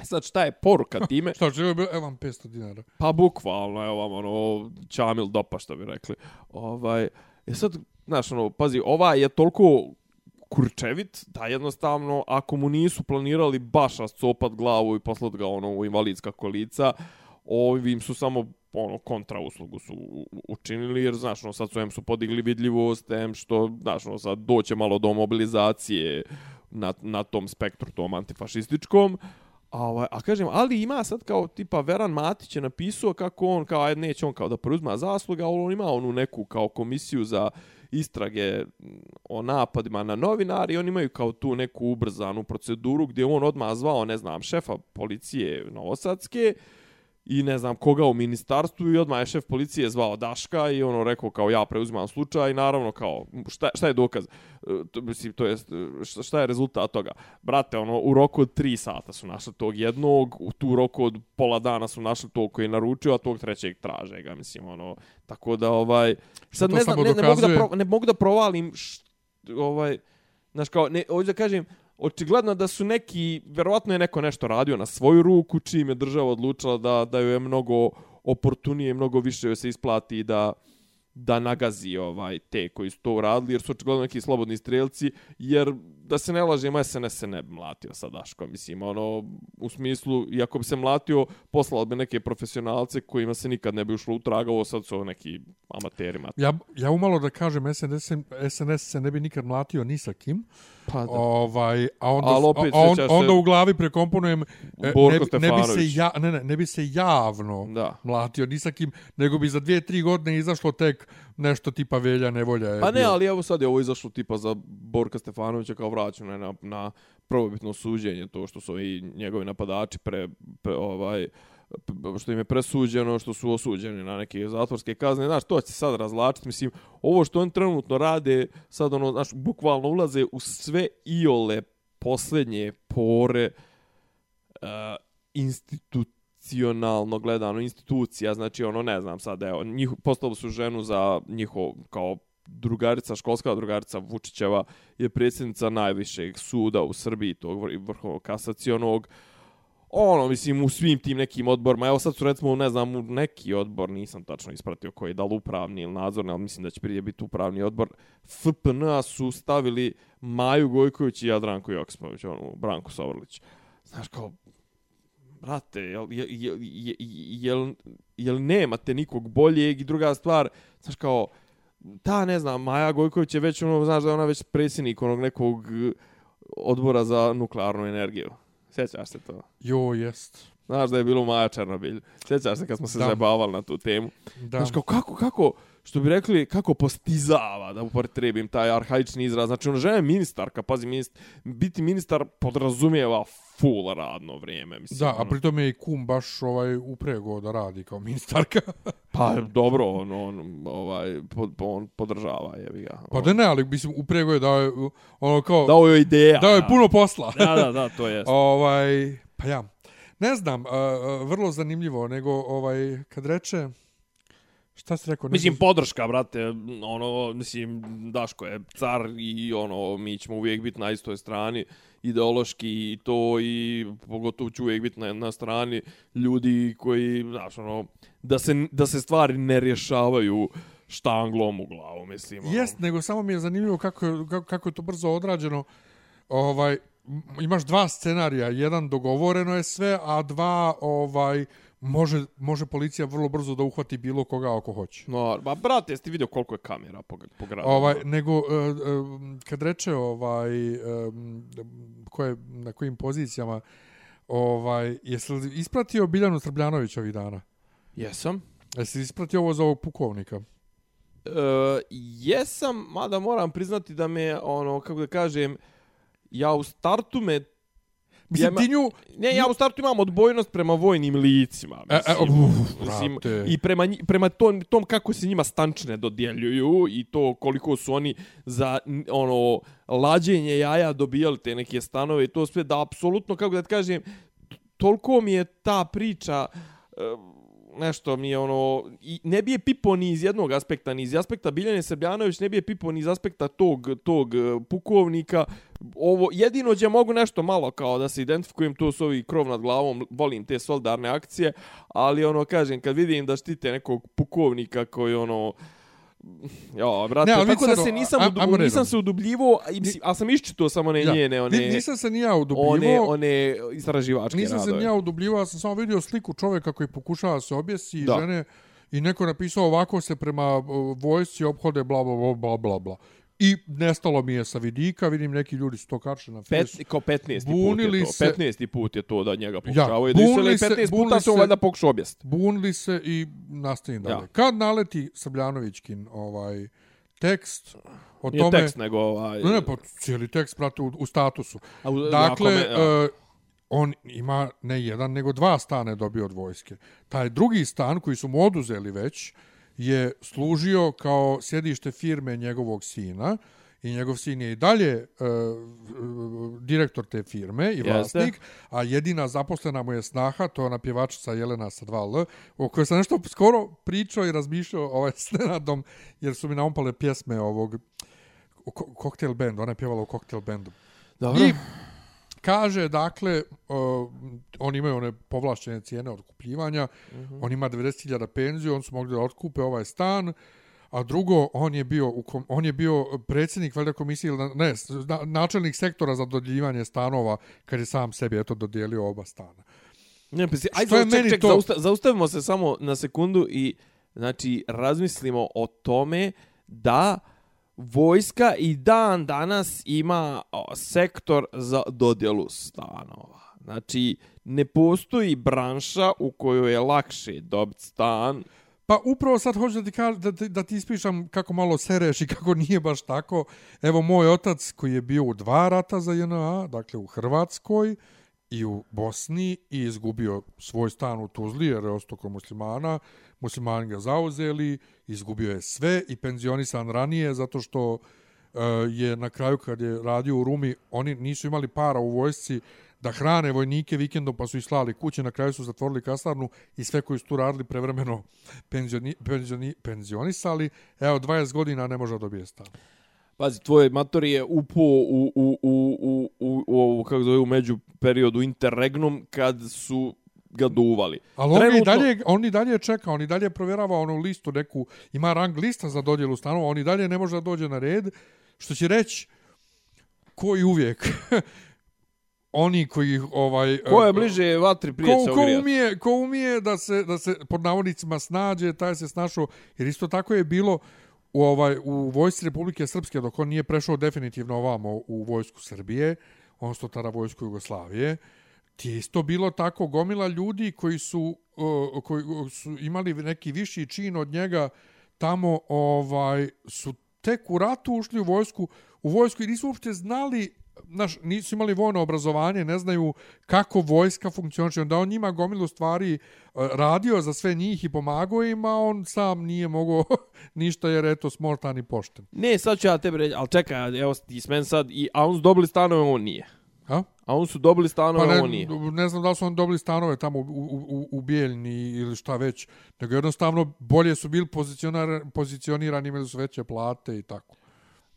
Sad, šta je poruka time? Šta će bilo? Evo vam 500 dinara. Pa bukvalno, evo vam ono, čamil dopa što bi rekli. Ovaj, e sad, znaš, ono, pazi, ova je toliko kurčevit da jednostavno, ako mu nisu planirali baš rascopat glavu i poslat ga ono u invalidska kolica, ovim su samo ono kontra uslugu su učinili jer znaš ono sad su em su podigli vidljivost em što znaš ono sad doće malo do mobilizacije na, na tom spektru tom antifašističkom A, ovaj, a kažem, ali ima sad kao tipa Veran Matić je napisao kako on, kao ajde neće on kao da preuzma zasluga, ali on ima onu neku kao komisiju za istrage mm, o napadima na novinari, oni imaju kao tu neku ubrzanu proceduru gdje on odmah zvao, ne znam, šefa policije Novosadske i ne znam koga u ministarstvu i odmah je šef policije zvao Daška i ono rekao kao ja preuzimam slučaj i naravno kao šta, šta je dokaz? E, To, mislim, to jest, e, šta, šta je rezultat toga? Brate, ono, u roku od tri sata su našli tog jednog, u tu roku od pola dana su našli tog koji je naručio, a tog trećeg traže ga, mislim, ono, tako da, ovaj, sad ne znam, ne, ne, mogu da pro, ne mogu da provalim, š, ovaj, znaš, kao, ne, hoću da kažem, očigledno da su neki, verovatno je neko nešto radio na svoju ruku, čim je država odlučila da, da joj je mnogo oportunije, mnogo više joj se isplati da da nagazi ovaj te koji su to uradili, jer su očigledno neki slobodni strelci, jer da se ne lažemo, SNS se ne bi mlatio sa Daškom, mislim, ono, u smislu, iako bi se mlatio, poslao bi neke profesionalce kojima se nikad ne bi ušlo u traga, ovo sad su ovo neki amateri. Ja, ja umalo da kažem, SNS, SNS se ne bi nikad mlatio ni sa kim. Pa da. Ovaj, a onda, Ali opet a, on, se- onda u glavi prekomponujem, e, Borko ne, bi- ne, bi se ja, ne, ne, ne bi se javno Da. mlatio ni sa kim, nego bi za dvije, tri godine izašlo tek nešto tipa Velja Nevolja je Pa ne, bio. ali evo sad je ovo izašlo tipa za Borka Stefanovića kao vraćeno je na, na probobitno suđenje, to što su i njegovi napadači pre, pre ovaj, što im je presuđeno, što su osuđeni na neke zatvorske kazne, znaš, to će sad razlačiti, mislim, ovo što on trenutno rade, sad ono, znaš, bukvalno ulaze u sve iole posljednje pore uh, institucionalno gledano, institucija, znači ono, ne znam sad, evo, njih, postavili su ženu za njihov, kao drugarica, školska drugarica Vučićeva je predsjednica najvišeg suda u Srbiji, tog vrhovnog kasacionog, ono, mislim, u svim tim nekim odborima, evo sad su recimo, ne znam, u neki odbor, nisam tačno ispratio koji je da li upravni ili nadzorni, ali mislim da će prije biti upravni odbor, FPN-a su stavili Maju Gojković i Jadranko Joksimović, ono, Branko Sovrlić. Znaš, kao, brate, jel, jel, jel, jel, jel, nemate nikog boljeg i druga stvar, znaš, kao, ta, ne znam, Maja Gojković je već, ono, znaš da je ona već predsjednik onog nekog eh, odbora za nuklearnu energiju. Sjećaš se to? Jo, jest. Znaš da je bilo Maja Černobilj. Sjećaš se kad smo se Da. zabavali na tu temu. Da. Znaš, kao, kako, kako, što bi rekli, kako postizava, da upotrebim taj arhaični izraz. Znači, ona žena je ministarka, pazi, minist, biti ministar podrazumijeva full radno vrijeme. Mislim, Da, a ono. pritom je i kum baš ovaj uprego da radi kao ministarka. Pa, dobro, on, on, ovaj, pod, on podržava, jebi ga. pa da ne, ali mislim uprego je da je ono kao Dao joj ideja. dao je puno posla. Da, da, da, to je. ovaj, pa ja. Ne znam, a, vrlo zanimljivo, nego ovaj kad reče šta si rekao? Mislim, podrška, brate, ono, mislim, Daško je car i ono, mi ćemo uvijek biti na istoj strani, ideološki i to i pogotovo ću uvijek biti na, na strani ljudi koji, znaš, ono, da se, da se stvari ne rješavaju štanglom u glavu, mislim. Ono. Jest, nego samo mi je zanimljivo kako, kako, kako je to brzo odrađeno. Ovaj, imaš dva scenarija, jedan dogovoreno je sve, a dva ovaj može, može policija vrlo brzo da uhvati bilo koga ako hoće. No, ba, brate, jesi ti vidio koliko je kamera po, po gradu? Ovaj nego uh, uh, kad reče ovaj um, ko je na kojim pozicijama ovaj jesi li ispratio Biljanu Srbljanović ovih dana? Jesam. Jesi li ispratio ovo za ovog pukovnika? E, jesam, mada moram priznati da me, ono, kako da kažem, ja u startu me Mislim, Ja ti nju... Ne, ja u startu imam odbojnost prema vojnim licima. E, e, Mislim, uf, mislim, brate. I prema, prema tom, tom kako se njima stančne dodjeljuju i to koliko su oni za ono lađenje jaja dobijali te neke stanove i to sve da apsolutno, kako da ti kažem, toliko mi je ta priča e, nešto mi je ono i ne bi je pipo ni iz jednog aspekta ni iz aspekta Biljane Srbljanović ne bi je pipo ni iz aspekta tog tog e, pukovnika. Ovo jedino gdje mogu nešto malo kao da se identifikujem to su ovi krov nad glavom volim te solidarne akcije ali ono kažem kad vidim da štite nekog pukovnika koji ono Ja, brate, Ne, ali tako da se nisam, aj- udu, ajmo redom. nisam se udubljivo, i ali sam iščitao samo one Ja, njene, one, Ni- Nisam se ni ja udubljivo. one, one istraživačke Nisam se radove. ni ja udubljivo, ja sam samo vidio sliku čovjeka koji pokušava se objesi Da. da. žene i neko napisao ovako se prema uh, vojsci obhode bla bla bla bla bla. I nestalo mi je sa vidika, vidim neki ljudi su to kačili na Pet, Face. kao 15. Bunili put je to. se- 15. put je to da njega pokušavaju. Ja, da bunili se- 15 puta bunili se on se- valjda pokušao objesti. Bunili se i nastavim dalje. Ja. Kad naleti Srbljanovićkin ovaj tekst o Nije tome... tekst, nego ovaj... Ne, ne, pa cijeli tekst, prate, u, u statusu. A u- Dakle, me- ja. e, on ima ne jedan, nego dva stane dobio od vojske. Taj drugi stan koji su mu oduzeli već je služio kao sjedište firme njegovog sina i njegov sin je i dalje e, direktor te firme i Jeste. vlasnik, a jedina zaposlena mu je snaha, to je ona pjevačica Jelena sa 2L, o kojoj sam nešto skoro pričao i razmišljao ovaj, s Nenadom, jer su mi naumpale pjesme ovog ko- Cocktail Band, ona je pjevala u Cocktail Bandu. Dobro. I kaže, dakle, uh, oni imaju one povlašćene cijene otkupljivanja, mm -hmm. on ima 90.000 penziju, on su mogli da otkupe ovaj stan, a drugo, on je bio, u kom, on je bio predsjednik valjda komisije, ne, načelnik sektora za dodjeljivanje stanova, kad je sam sebi eto dodijelio oba stana. Ne, pa si, Što ajde, je ček, meni ček, to- zausta, zaustavimo se samo na sekundu i znači razmislimo o tome da vojska i dan danas ima o, sektor za dodjelu stanova. Znači, ne postoji branša u kojoj je lakše dobiti stan Pa upravo sad hoću da ti, kaž, da, da ti ispišam kako malo sereš i kako nije baš tako. Evo moj otac koji je bio u dva rata za JNA, dakle u Hrvatskoj i u Bosni i izgubio svoj stan u Tuzli jer je ostao kod muslimana. Muslimani ga zauzeli, izgubio je sve i penzionisan ranije zato što e, je na kraju kad je radio u Rumi, oni nisu imali para u vojsci da hrane vojnike vikendom pa su ih slali kuće, na kraju su zatvorili kasarnu i sve koji su tu radili prevremeno penzioni, penzioni, penzionisali. Evo, 20 godina ne može da dobije stan. Pazi, tvoj mator je upo u, u, u, u, u, u, kako zove, u među periodu interregnum kad su ga duvali. Ali on, i Trenutno- dalje, on i dalje čeka, on i dalje provjerava onu listu neku, ima rang lista za dodjelu stanova, on i dalje ne može da dođe na red, što će reći koji uvijek oni koji ovaj Ko je bliže vatri prije ko, ko umije, ko umije da se da se pod navodnicima snađe, taj se snašao jer isto tako je bilo u ovaj u vojsci Republike Srpske dok on nije prešao definitivno ovamo u vojsku Srbije, odnosno tada vojsku Jugoslavije. Ti je isto bilo tako gomila ljudi koji su uh, koji su imali neki viši čin od njega tamo ovaj su tek u ratu ušli u vojsku u vojsku i nisu uopšte znali znaš, nisu imali vojno obrazovanje, ne znaju kako vojska funkcioniše, onda on njima gomilu stvari uh, radio za sve njih i pomagao im, a on sam nije mogao ništa jer eto smortan i pošten. Ne, sad ću ja tebi reći, ali čekaj, evo ti s sad, i, a on su dobili stanove, on nije. A? A on su dobili Pa stanove, ne, on nije. ne znam da li su on dobili stanove tamo u, u, u, u Bijeljni ili šta već, nego jednostavno bolje su bili pozicionirani, imali su veće plate i tako.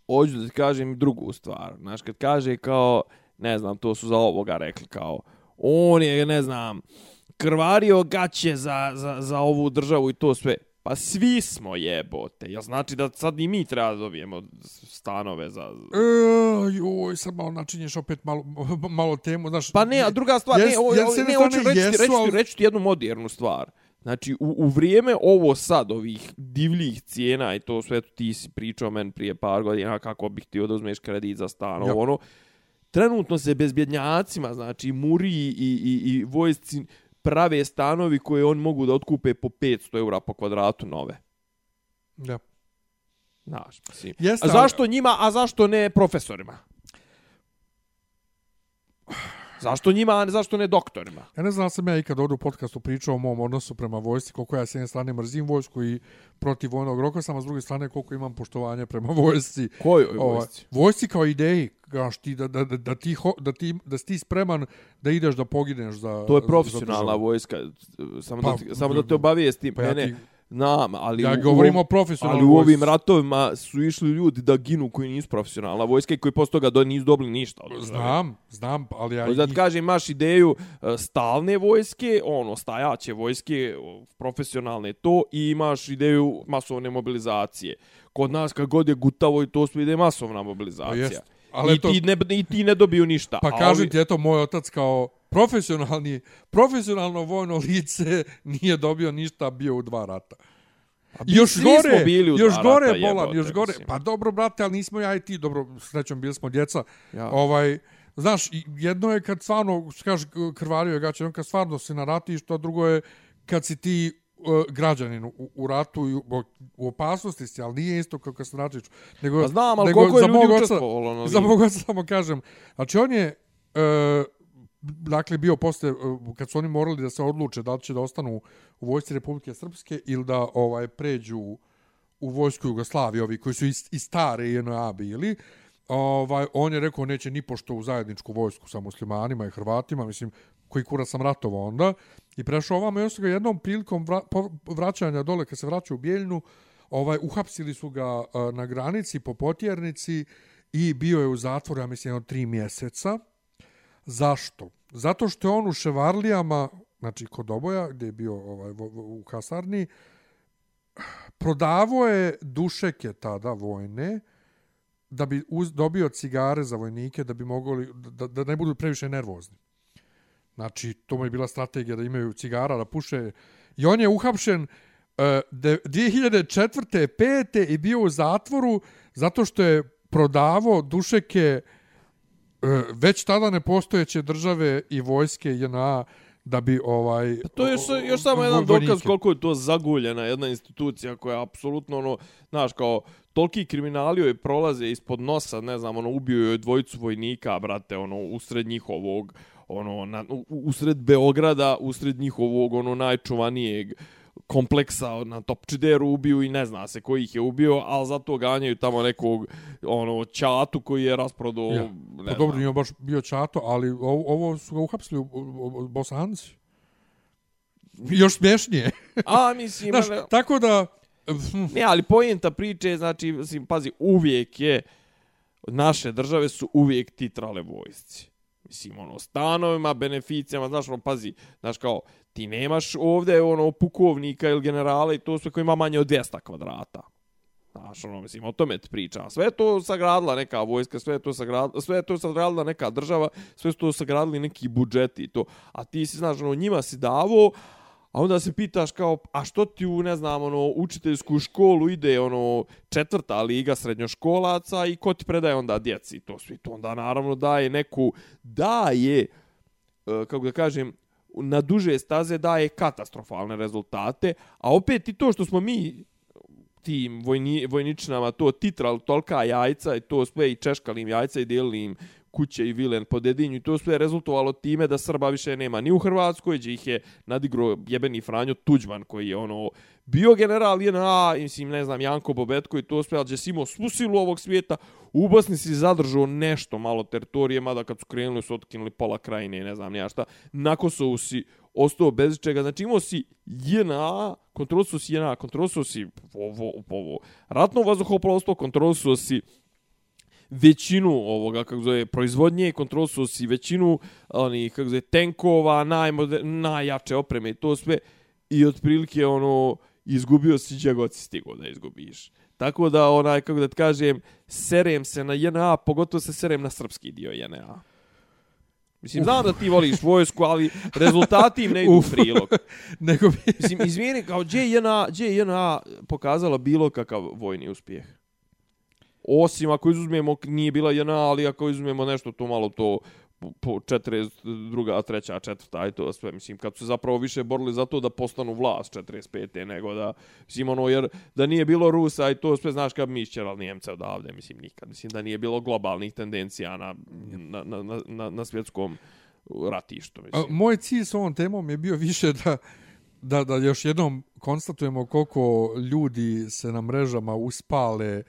Hoću da ti kažem drugu stvar. Znaš, kad kaže kao, ne znam, to su za ovoga rekli kao, on je, ne znam, krvario gaće za, za, za ovu državu i to sve. Pa svi smo jebote. Ja znači da sad i mi treba dobijemo stanove za... E, joj, sad malo načinješ opet malo, malo temu, znaš... Pa ne, a druga stvar, jes- ne, ovo, jes- s jedne ne, hoću strane reći, ti- jesu, reći, ti- ali- reći ti jednu modernu stvar. Znači, u, u vrijeme ovo sad, ovih divljih cijena i to sve, ti si pričao meni prije par godina kako bih ti da uzmeš kredit za stan, Ja. ono, trenutno se bezbjednjacima, znači muri i, i, i vojsci prave stanovi koje oni mogu da otkupe po 500 eura po kvadratu nove. Ja. Znaš, mislim. Jeste, A zašto njima, a zašto ne profesorima? Zašto njima, a zašto ne doktorima? Ja ne znam sam ja ikad ovdje u podcastu pričao o mom odnosu prema vojsci, koliko ja s jedne strane mrzim vojsku i protiv vojnog roka sam, a s druge strane koliko imam poštovanje prema vojsci. Kojoj Ovaj, vojsci? Vojsci kao ideji, kaš ti, da, da, da, da, ti, ho, da, ti, da si ti spreman da ideš da pogineš za To je za profesionalna državu. vojska. Samo, Pa, da, ti- samo da te obavijestim. pa ja ne, ti- ne, znam, ali... Ja u- govorim u- o profesionalnoj Ali u ovim ratovima su išli ljudi da ginu koji nisu profesionalna vojska i koji posle toga do, nisu dobili ništa. Od države. Znam, znam, ali ja... Da ti i- kažem, imaš ideju e, stalne vojske, ono, stajaće vojske, profesionalne to, i imaš ideju masovne mobilizacije. Kod nas, kad god je gutavo i to sve ide masovna Pa mobilizacija. jest, ali I, to- ti ne, I ti ne dobiju ništa. Pa kažem ovi- ti, eto, moj otac kao profesionalni, profesionalno vojno lice nije dobio ništa, bio u dva rata. I mi još gore, bili u još gore, rata, bolan, jebote, još gore. mislim. Pa dobro, brate, ali nismo ja i ti, dobro, srećom, bili smo djeca. Ja. Ovaj, znaš, jedno je kad stvarno, kaže, krvario je gaće, on kad stvarno si na ratištu, a drugo je kad si ti uh, građanin u, u ratu i u, u opasnosti si, ali nije isto kao kad na ratištu. Nego, Pa znam, ali nego koliko je za ljudi učestvovalo na Za ovim? mog oca samo kažem. Znači, on je, e, dakle, bio posle, e, kad su oni morali da se odluče da li će da ostanu u vojsci Republike Srpske ili da ovaj pređu u vojsku Jugoslavije, ovi koji su iz, iz stare JNA bili, ovaj, on je rekao neće ni pošto u zajedničku vojsku sa muslimanima i Hrvatima, mislim, koji kura sam ratovao onda, i prešao ovamo i on ga jednom prilikom vra, po, vraćanja dole, kad se vraća u Bijeljnu, ovaj, uhapsili su ga uh, na granici po potjernici i bio je u zatvoru, ja mislim, jedno tri mjeseca. Zašto? Zato što je on u Ševarlijama, znači kod oboja, gdje je bio ovaj, u kasarni, prodavo je dušeke tada vojne, da bi uz, dobio cigare za vojnike, da bi mogli, da, da ne budu previše nervozni. Znači, to mu je bila strategija da imaju cigara, da puše. I on je uhapšen uh, de, 2004. 5. i bio u zatvoru zato što je prodavo dušeke uh, već tada nepostojeće države i vojske JNA da bi ovaj Pa to je još, još samo jedan vojnike. dokaz koliko je to zaguljena jedna institucija koja je apsolutno ono, znaš, kao toliki kriminali joj prolaze ispod nosa, ne znam, ono, ubio joj dvojicu vojnika, brate, ono, usred njihovog, ono, na, usred Beograda, usred njihovog, ono, najčuvanijeg kompleksa na Topčideru ubiju i ne zna se koji ih je ubio, ali zato ganjaju tamo nekog ono ćatu koji je rasprodao Ja. ne Pa znam. dobro, nije baš bio Čato, ali ovo, ovo su ga uhapsili u, u, u Bosanci. Još smješnije. A, mislim, Znaš, ali- tako da... hm, Ne, ali pojenta priče znači, mislim, pazi, uvijek je, naše države su uvijek titrale vojsci. Mislim, ono, stanovima, beneficijama, znaš, ono, pazi, znaš, kao, ti nemaš ovdje, ono, pukovnika ili generala i to sve koji ima manje od 200 kvadrata. Znaš, ono, mislim, o tome ti priča. Sve to sagradila neka vojska, sve to sagradila, sve to sagradila neka država, sve su to sagradili neki budžeti i to. A ti si, znaš, ono, njima si davo, a onda se pitaš kao, a što ti u, ne znam, ono, učiteljsku školu ide, ono, četvrta liga srednjoškolaca i ko ti predaje onda djeci? To svi to onda naravno daje neku, daje, e, kako da kažem, na duže staze daje katastrofalne rezultate, a opet i to što smo mi tim vojni, vojničnama to titral tolka jajca i to sve i češkali im jajca i dijelili im kuće i vilen po dedinju. I to sve je rezultovalo time da Srba više nema ni u Hrvatskoj, gdje ih je nadigro jebeni Franjo Tuđman koji je ono bio general JNA, mislim ne znam Janko Bobetko i to sve, ali gdje si imao svu silu ovog svijeta, u Bosni si zadržao nešto malo teritorije, mada kad su krenuli su otkinuli pola krajine ne znam nija šta, na Kosovu si ostao bez čega. Znači imao si JNA, kontrolisao si JNA, kontrolisao si ovo, ovo, ratno vazduhoplovstvo, kontrolisao si većinu ovoga kako zove proizvodnje, kontrolisao si većinu oni kako zove tenkova, najmoder, najjače opreme i to sve i otprilike ono izgubio si gdje god si stigao da izgubiš. Tako da onaj kako da ti kažem serem se na JNA, pogotovo se serem na srpski dio JNA. Mislim, znam da ti voliš vojsku, ali rezultati im ne idu u prilog. nego bi... Mislim, izvijeni, kao gdje je JNA, gdje je JNA pokazala bilo kakav vojni uspjeh? Osim ako izuzmemo, nije bila JNA, ali ako izuzmemo nešto to malo to po- po 42. treća, četvrta, aj to sve, mislim, kad su se zapravo više borili za to da postanu vlast 45. nego da, mislim, ono, jer da nije bilo Rusa i to sve, znaš, kad mi išćerali Njemce odavde, mislim, nikad, mislim, da nije bilo globalnih tendencija na, na, na, na, na, svjetskom ratištu, A, mislim. Moj cilj s ovom temom je bio više da, da, da još jednom konstatujemo koliko ljudi se na mrežama uspale.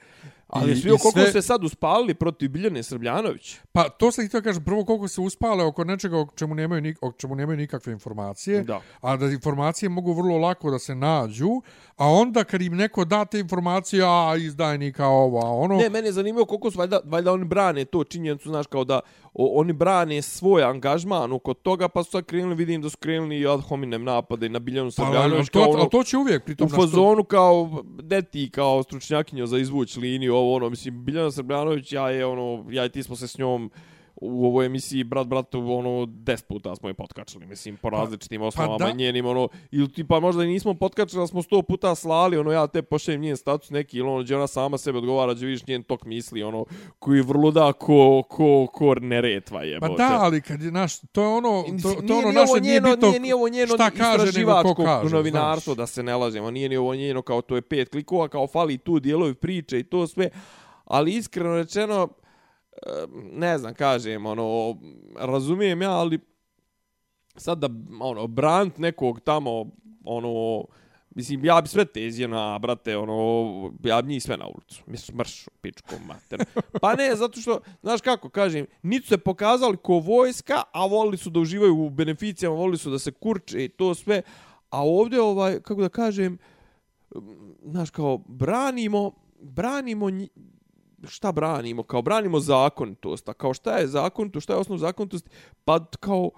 Ali i- svi i koliko sve- se sad uspalili protiv Biljane Srbljanović. Pa to sam htio kažem, prvo koliko se uspale oko nečega o čemu nemaju, nik, o čemu nemaju nikakve informacije, Da. a da informacije mogu vrlo lako da se nađu, a onda kad im neko da te informacije, a izdajnika ovo, a ono... Ne, mene je zanimljivo koliko su, valjda, valjda oni brane to činjenicu, znaš, kao da o, oni brane svoj angažman oko toga, pa su sad krenuli, vidim da su krenuli i ad hominem napade na Biljanu pa, ali, to, kao ono, ali to će uvijek, pritom u fazonu kao, ne ti kao stručnjakinjo za izvuć liniju, ovo ono, mislim, Biljana Srbljanović, ja je ono, ja i ti smo se s njom u ovoj emisiji Brat Bratu ono 10 puta smo je potkačili, mislim, po različitim osnovama da. i njenim, ono, ili tipa možda i nismo potkačili, ali smo 100 puta slali, ono, ja te pošaljem njen status neki, ili ono, gdje ona sama sebe odgovara, gdje vidiš njen tok misli, ono, koji vrlo da ko, ko, ko neretva je. Pa da, ali kad je naš, to je ono, to, to je ono nije ovo naše nije njeno, bitno nije, nije ovo njeno šta kaže, nego ko kaže, novinarstvo, znaš. da se ne lažemo. Nije ni ovo njeno kao to je pet klikova, kao fali tu dijelovi priče i to sve. Ali iskreno rečeno, ne znam, kažem, ono, razumijem ja, ali sad da, ono, brant nekog tamo, ono, Mislim, ja bi sve tezije na, brate, ono, ja bi njih sve na ulicu. Mislim, mrš, pičkom mater. Pa ne, zato što, znaš kako, kažem, nisu se pokazali ko vojska, a volili su da uživaju u beneficijama, volili su da se kurče i to sve. A ovdje, ovaj, kako da kažem, znaš, kao, branimo, branimo, šta branimo? Kao branimo zakonitost. A kao šta je zakonitost? Šta je osnov zakonitosti? Pa kao,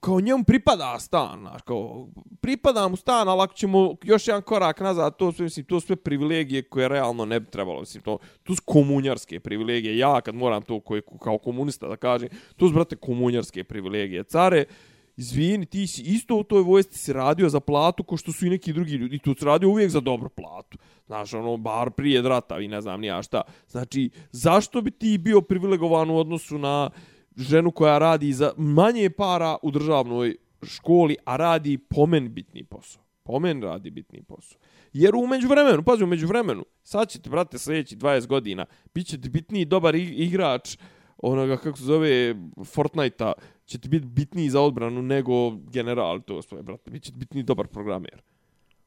kao njemu pripada stan, znaš, kao, pripada mu stan, ali ako ćemo još jedan korak nazad, to sve, mislim, to sve privilegije koje realno ne bi trebalo, mislim, to, to su komunjarske privilegije, ja kad moram to koje, kao komunista da kažem, to su, brate, komunjarske privilegije. Care, izvini, ti si isto u toj vojsci si radio za platu ko što su i neki drugi ljudi, i tu si radio uvijek za dobru platu. Znaš, ono, bar prije drata i ne znam nija šta. Znači, zašto bi ti bio privilegovan u odnosu na ženu koja radi za manje para u državnoj školi, a radi pomen bitni posao. Pomen radi bitni posao. Jer u međuvremenu, pazi, u međuvremenu, sad ćete, brate, sljedeći 20 godina, bit ćete bitniji dobar igrač onoga, kako se zove, Fortnite-a, ćete biti bitniji za odbranu nego general, to svoje, brate, bit ćete bitniji dobar programer.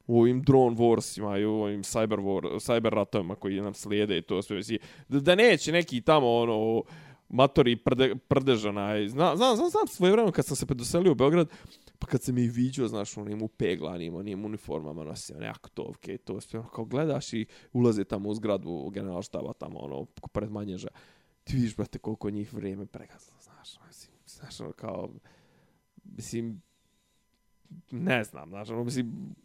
U ovim drone warsima i u ovim cyber, war, cyber ratovima koji nam slijede i to sve. Da, da neće neki tamo, ono, matori prde, prdežana. Znam, znam, znam, znam svoje vremena kad sam se predoselio u Beograd, pa kad se mi viđao, znaš, onim upeglanim, onim uniformama nosio, one aktovke i to sve, ono, kao gledaš i ulaze tamo u zgradu generalštaba, tamo, ono, pred manježa. Ti vidiš, brate, koliko njih vrijeme pregazilo, znaš, ono, mislim, znaš, ono, kao, mislim, ne znam, znaš, ono, mislim,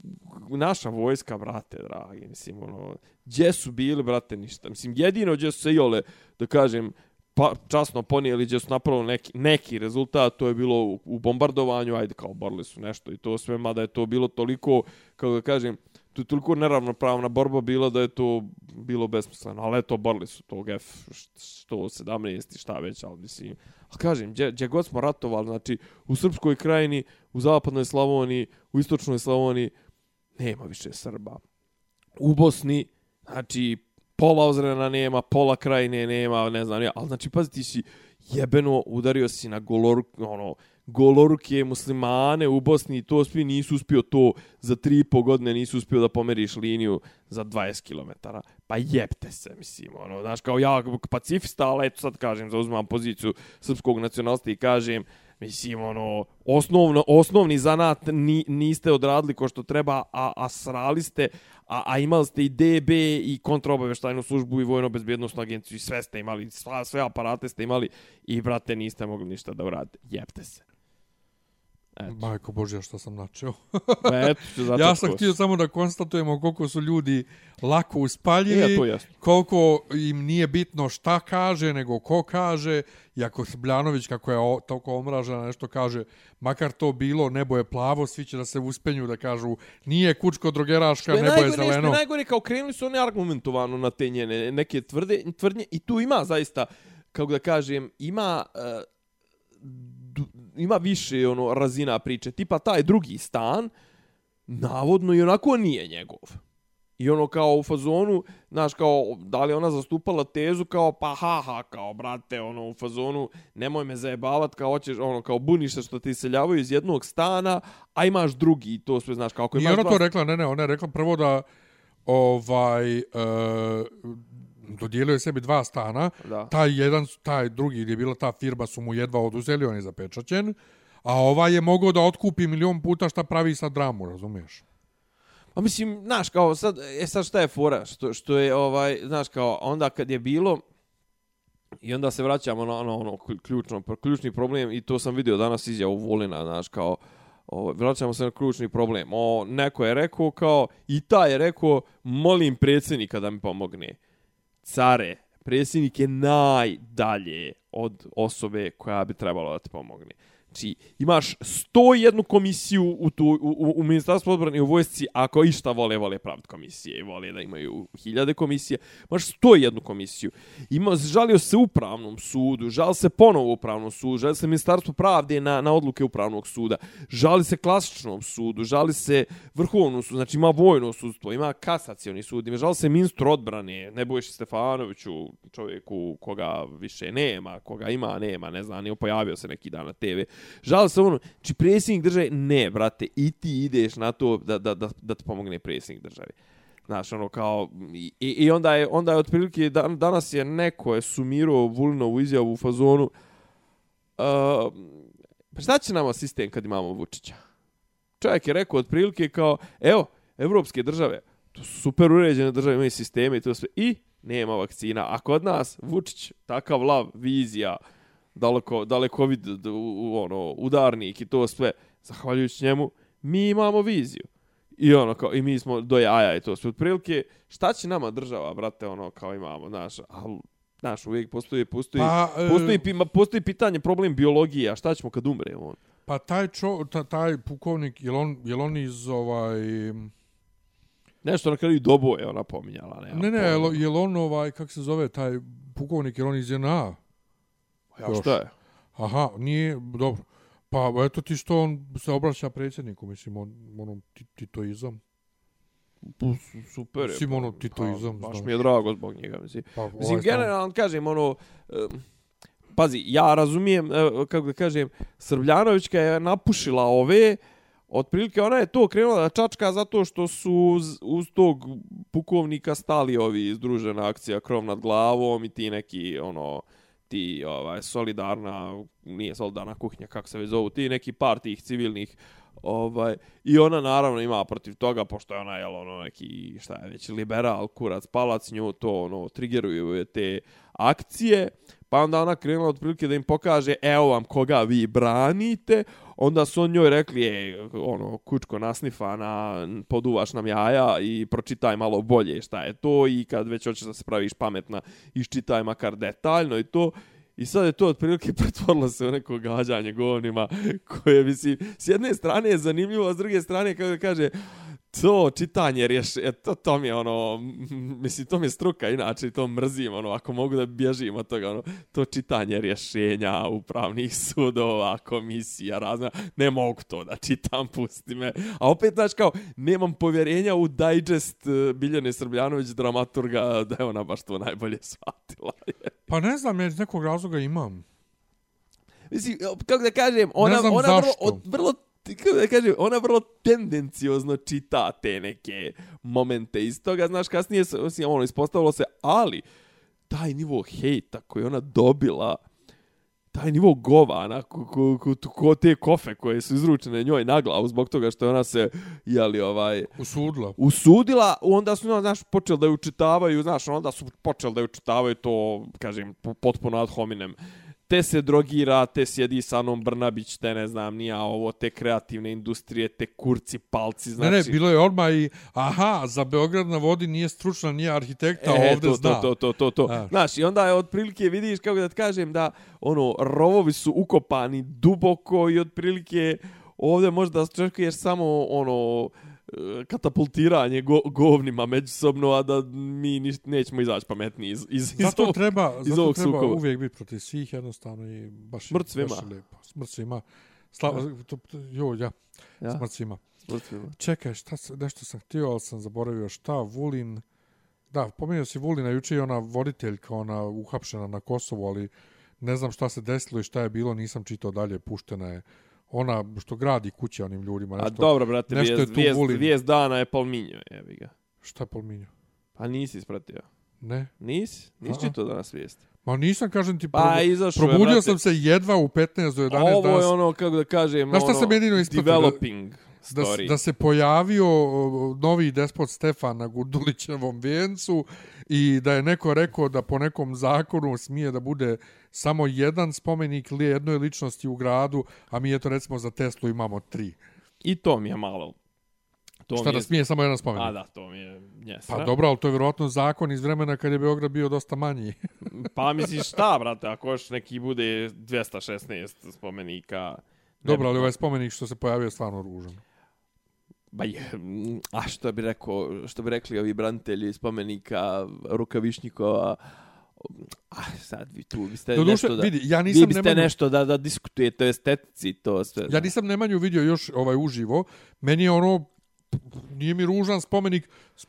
naša vojska, brate, dragi, mislim, ono, gdje su bili, brate, ništa. Mislim, jedino gdje su se jole, da kažem, pa, časno ponijeli gdje su napravili neki, neki rezultat, to je bilo u, u bombardovanju, ajde, kao borili su nešto i to sve, mada je to bilo toliko, kako da kažem, to je toliko neravnopravna borba bila da je to bilo besmisleno, ali eto, borili su tog F-117 i šta već, ali mislim, ali kažem, gdje, gdje god smo ratovali, znači, u Srpskoj krajini, u Zapadnoj Slavoniji, u Istočnoj Slavoniji, nema više Srba. U Bosni, znači, pola ozrena nema, pola krajine nema, ne znam, ja, ali znači, pazi, ti si jebeno udario si na golor, ono, goloruke muslimane u Bosni i to svi nisu uspio to za tri i po godine nisu uspio da pomeriš liniju za 20 km. Pa jebte se, mislim, ono, znaš, kao ja pacifista, ali eto sad kažem, zauzmam poziciju srpskog nacionalista i kažem, Mislim, ono, osnovno, osnovni zanat ni, niste odradili ko što treba, a, a srali ste, a, a imali ste i DB i kontraobaveštajnu službu i vojno-bezbjednostnu agenciju i sve ste imali, sva, sve aparate ste imali i, brate, niste mogli ništa da uradite. Jebte se. Eto. Majko Božja, što sam načeo. Eto, zato ja sam htio samo da konstatujemo koliko su ljudi lako uspaljivi, to jasno. koliko im nije bitno šta kaže, nego ko kaže. I ako Srbljanović, kako je o, toliko omražena, nešto kaže, makar to bilo, nebo je plavo, svi će da se uspenju da kažu nije kučko drogeraška, je nebo je najgore, što je zeleno. najgore, kao krenuli su oni argumentovano na te njene neke tvrde, tvrdnje i tu ima zaista, kako da kažem, ima uh, ima više ono razina priče. Tipa taj drugi stan, navodno i onako nije njegov. I ono kao u fazonu, znaš, kao, da li ona zastupala tezu kao, pa ha ha, kao, brate, ono, u fazonu, nemoj me zajebavat, kao, hoćeš, ono, kao, buniš se što ti seljavaju iz jednog stana, a imaš drugi, i to sve, znaš, kao, ako Nije imaš ona dva to rekla, ne, ne, ona je rekla prvo da ovaj, e, dodijelio je sebi dva stana, Da. taj jedan, taj drugi gdje je bila ta firma su mu jedva oduzeli, on je zapečaćen, a ovaj je mogao da otkupi milion puta šta pravi sa dramu, razumiješ? Pa mislim, znaš, kao sad, e sad šta je fora, što, što je, ovaj, znaš, kao, onda kad je bilo, i onda se vraćamo na ono, ono ključno, ključni problem, i to sam vidio danas izjavu Volina, znaš, kao, o, vraćamo se na ključni problem. O, neko je rekao kao, i ta je rekao, molim predsjednika da mi pomogne. Care, predsjednik je najdalje od osobe koja bi trebala da ti pomogne. Znači, imaš 101 komisiju u, tu, u, u, u Ministarstvu odbrane i u vojsci, ako išta vole, vole pravd komisije i vole da imaju hiljade komisije, imaš 101 komisiju. Ima, žalio se upravnom sudu, žal se ponovo upravnom sudu, žali se Ministarstvu pravde na, na odluke upravnog suda, žali se klasičnom sudu, žali se vrhovnom sudu, znači ima vojno sudstvo, ima kasacioni sud, ima žali se ministru odbrane, Nebojši Stefanoviću, čovjeku koga više nema, koga ima, nema, ne znam, nije pojavio se neki dan na TV žal se ono, či predsjednik države, ne, brate, i ti ideš na to da, da, da, da ti pomogne predsjednik države. Znaš, ono kao, i, i onda je, onda je otprilike, dan, danas je neko je sumirao Vulinovu izjavu u fazonu, uh, pa šta će nama sistem kad imamo Vučića? Čovjek je rekao otprilike kao, evo, evropske države, to su super uređene države, imaju sisteme i to sve, i nema vakcina. A kod nas, Vučić, takav lav, vizija, daleko, daleko vid, d- u, u, ono, udarnik i to sve, zahvaljujući njemu, mi imamo viziju. I ono kao, i mi smo do jaja i to sve. Otprilike, šta će nama država, brate, ono, kao imamo, znaš, al, znaš, uvijek postoji, postoji, Pa, e, postoji, ma, postoji pitanje, problem biologije, a šta ćemo kad umre on? Pa taj, čo, ta, taj pukovnik, je on, je on iz ovaj... Nešto na kraju dobo je ona pominjala. Ne, Ne, ne, je, on ovaj, kak se zove, taj pukovnik, je on iz JNA? Ja, šta je? Aha, nije, dobro. Pa eto ti što on se obraća predsjedniku, mislim, on, onom ti- titoizam. Pu- su- Super je. Mislim, ono, pa, titoizam, Baš znaš. mi je drago zbog njega, mislim. Pa, Mislim, ovaj stalno- generalno kažem, ono, em, pazi, ja razumijem, kako da kažem, Srbljanovićka je napušila ove, otprilike ona je to krenula da čačka zato što su uz, uz tog pukovnika stali ovi združena akcija krov nad glavom i ti neki, ono, ti ovaj solidarna nije solidarna kuhinja kako se već zovu ti neki par tih civilnih ovaj i ona naravno ima protiv toga pošto je ona jel, ono neki šta je već liberal kurac palac nju to ono trigeruju je te akcije pa onda ona krenula otprilike da im pokaže evo vam koga vi branite onda su on njoj rekli e, ono kučko nasnifa na poduvaš nam jaja i pročitaj malo bolje šta je to i kad već hoćeš da se praviš pametna iščitaj makar detaljno i to. I sad je to otprilike pretvorilo se u neko gađanje govnima koje, mislim, s jedne strane je zanimljivo, a s druge strane, kako da kaže, to čitanje rješ, e, to, to mi je ono, mislim, to mi je struka, inače to mrzim, ono, ako mogu da bježim od toga, ono, to čitanje rješenja upravnih sudova, komisija, razna, ne mogu to da čitam, pusti me. A opet, znaš, kao, nemam povjerenja u digest eh, Biljane Srbljanović, dramaturga, da je ona baš to najbolje shvatila. Pa ne znam, ja iz nekog razloga imam. Mislim, kako da kažem, ona, ona vrlo, od, vrlo kako da kažem, ona vrlo tendenciozno čita te neke momente iz toga, znaš, kasnije se, osim, ono, ispostavilo se, ali taj nivo hejta koji ona dobila, taj nivo govana, ko, ko, ko, ko te kofe koje su izručene njoj na glavu zbog toga što je ona se, jeli, ovaj, Usudla. usudila, onda su, znaš, počeli da ju čitavaju, znaš, onda su počeli da ju čitavaju to, kažem, po- potpuno ad hominem. Te se drogira, te sjedi sa Anom Brnabić, te ne znam, nija ovo, te kreativne industrije, te kurci, palci, znači... Ne, ne, bilo je odmah i, aha, za Beograd na vodi nije stručna, nije arhitekta, e, ovde to, zna. To, to, to, to. Znaš. Znaš, i onda je otprilike, vidiš, kako da ti kažem, da, ono, rovovi su ukopani duboko i otprilike ovdje možda očekuješ samo, ono, katapultiranje go, govnima međusobno, a da mi niš, nećemo izaći pametniji iz, iz, iz Zato ovog- treba, iz zato ovog treba sukoba. uvijek biti protiv svih jednostavno i baš, Smrt svima. baš je lijepo. Smrt svima. Slava, to, to, jo, ja, Ja, smrt svima. smrt svima. Čekaj, šta, nešto sam htio, ali sam zaboravio šta, Vulin, da, pomenuo si Vulina, juče je ona voditeljka, ona uhapšena na Kosovu, ali ne znam šta se desilo i šta je bilo, nisam čitao dalje, puštena je ona što gradi kuće onim ljudima. A Nešto, dobro, brate, nešto je vijest, tu vijest, vijest dana je Palminjo, jebi ga. Šta je Palminjo? Pa nisi ispratio. Ne. Nisi? Nisi A-a. čitao danas vijest? Ma nisam, kažem ti, Pa, probu- je, probudio brate. sam se jedva u 15 do 11 Ovo je danas. ono, kako da kažem, Znaš šta ono, sam jedino ispratio? Developing da, story. da se pojavio novi despot Stefan na Gurdulićevom vijencu i da je neko rekao da po nekom zakonu smije da bude samo jedan spomenik li jednoj ličnosti u gradu, a mi eto recimo za Teslu imamo tri. I to mi je malo... To Šta mi da je... smije samo jedan spomenik? A da, to mi je njesra. Pa dobro, ali to je vjerojatno zakon iz vremena kad je Beograd bio dosta manji. Pa misliš šta, brate, ako još neki bude 216 spomenika... dobro, ali ovaj spomenik što se pojavio je stvarno ružan. Ba je, a što bi rekao, što bi rekli ovi branitelji spomenika Rukavišnjikova, a sad vi tu biste Doduše, nešto da... vidi, ja vi nisam biste Nemanju, nešto da, da diskutujete o estetici, to sve. ja nisam Nemanju vidio još ovaj uživo. Meni je ono, nije mi ružan spomenik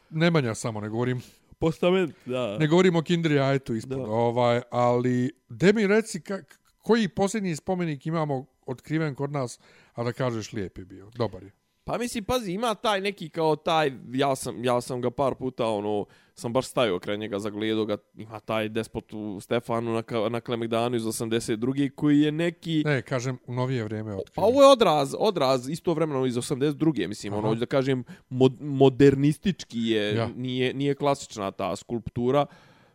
Nemanja samo, ne govorim Postament, da. Ne govorimo o Kindri Ajtu ispod, Da. ovaj, ali de mi reci ka, koji posljednji spomenik imamo otkriven kod nas, a da kažeš lijep je bio, dobar je. Pa mislim, pazi, ima taj neki kao taj, ja sam, ja sam ga par puta, ono, sam baš stavio kraj njega za gledo ga, ima taj despot u Stefanu na, na Klemegdanu iz 82. koji je neki... Ne, kažem, u novije vrijeme je Pa otkriven. ovo je odraz, odraz isto vremeno iz 82. Mislim, Aha. ono, da kažem, mod, modernistički je, Ja. nije, nije klasična ta skulptura.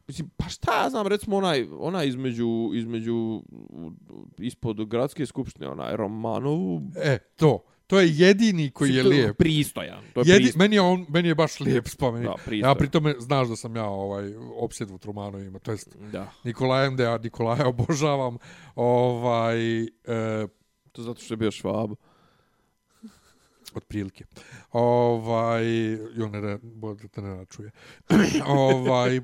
Mislim, pa šta ja znam, recimo onaj, onaj između, između, ispod gradske skupštine, onaj Romanov, E, to. To je jedini koji je lijep. Pristojan. To je Jedi, pristojan. meni, je on, meni je baš lijep spomenik. Da, pristojan. ja pri tome znaš da sam ja ovaj opsjednut Trumanovima, to jest Da, Nikolajem, da ja Nikolaja obožavam. Ovaj, e, to zato što je bio švab. otprilike. Ovaj, jo ne, ne, bolje da te ne načuje. ovaj,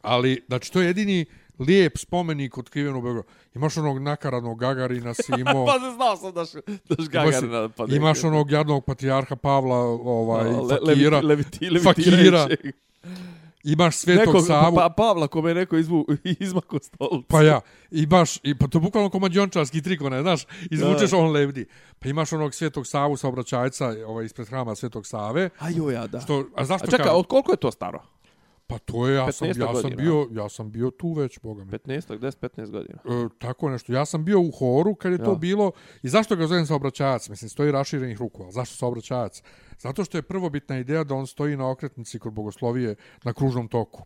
ali, znači, to je jedini lijep spomenik otkriven u Beogradu. Imaš onog nakaradnog Gagarina si imao. pa se znao sam da š, da š Gagarina pa neki. Imaš onog jadnog patrijarha Pavla, ovaj, Le- le- fakira. leviti, leviti, fakira. Imaš Svetog Nekog, Savu. pa, Pavla kome je neko izvu, izmako stolicu. Pa ja, imaš, i, pa to je bukvalno komadjončarski trik, onaj, znaš, izvučeš Da. on lebdi. Pa imaš onog Svetog Savu saobraćajca ovaj, ispred hrama Svetog Save. A joj, ja, da. Što, a zašto A čekaj, kažem? od koliko je to staro? Pa to je, ja sam, 15 ja sam bio, ja sam bio tu već, boga mi. 15, 10-15 godina. E, tako nešto. Ja sam bio u horu kad je to Ja. bilo. I zašto ga zovem saobraćajac? Mislim, stoji raširenih ruku. Ali zašto saobraćajac? Zato što je prvobitna ideja da on stoji na okretnici kod bogoslovije na kružnom toku.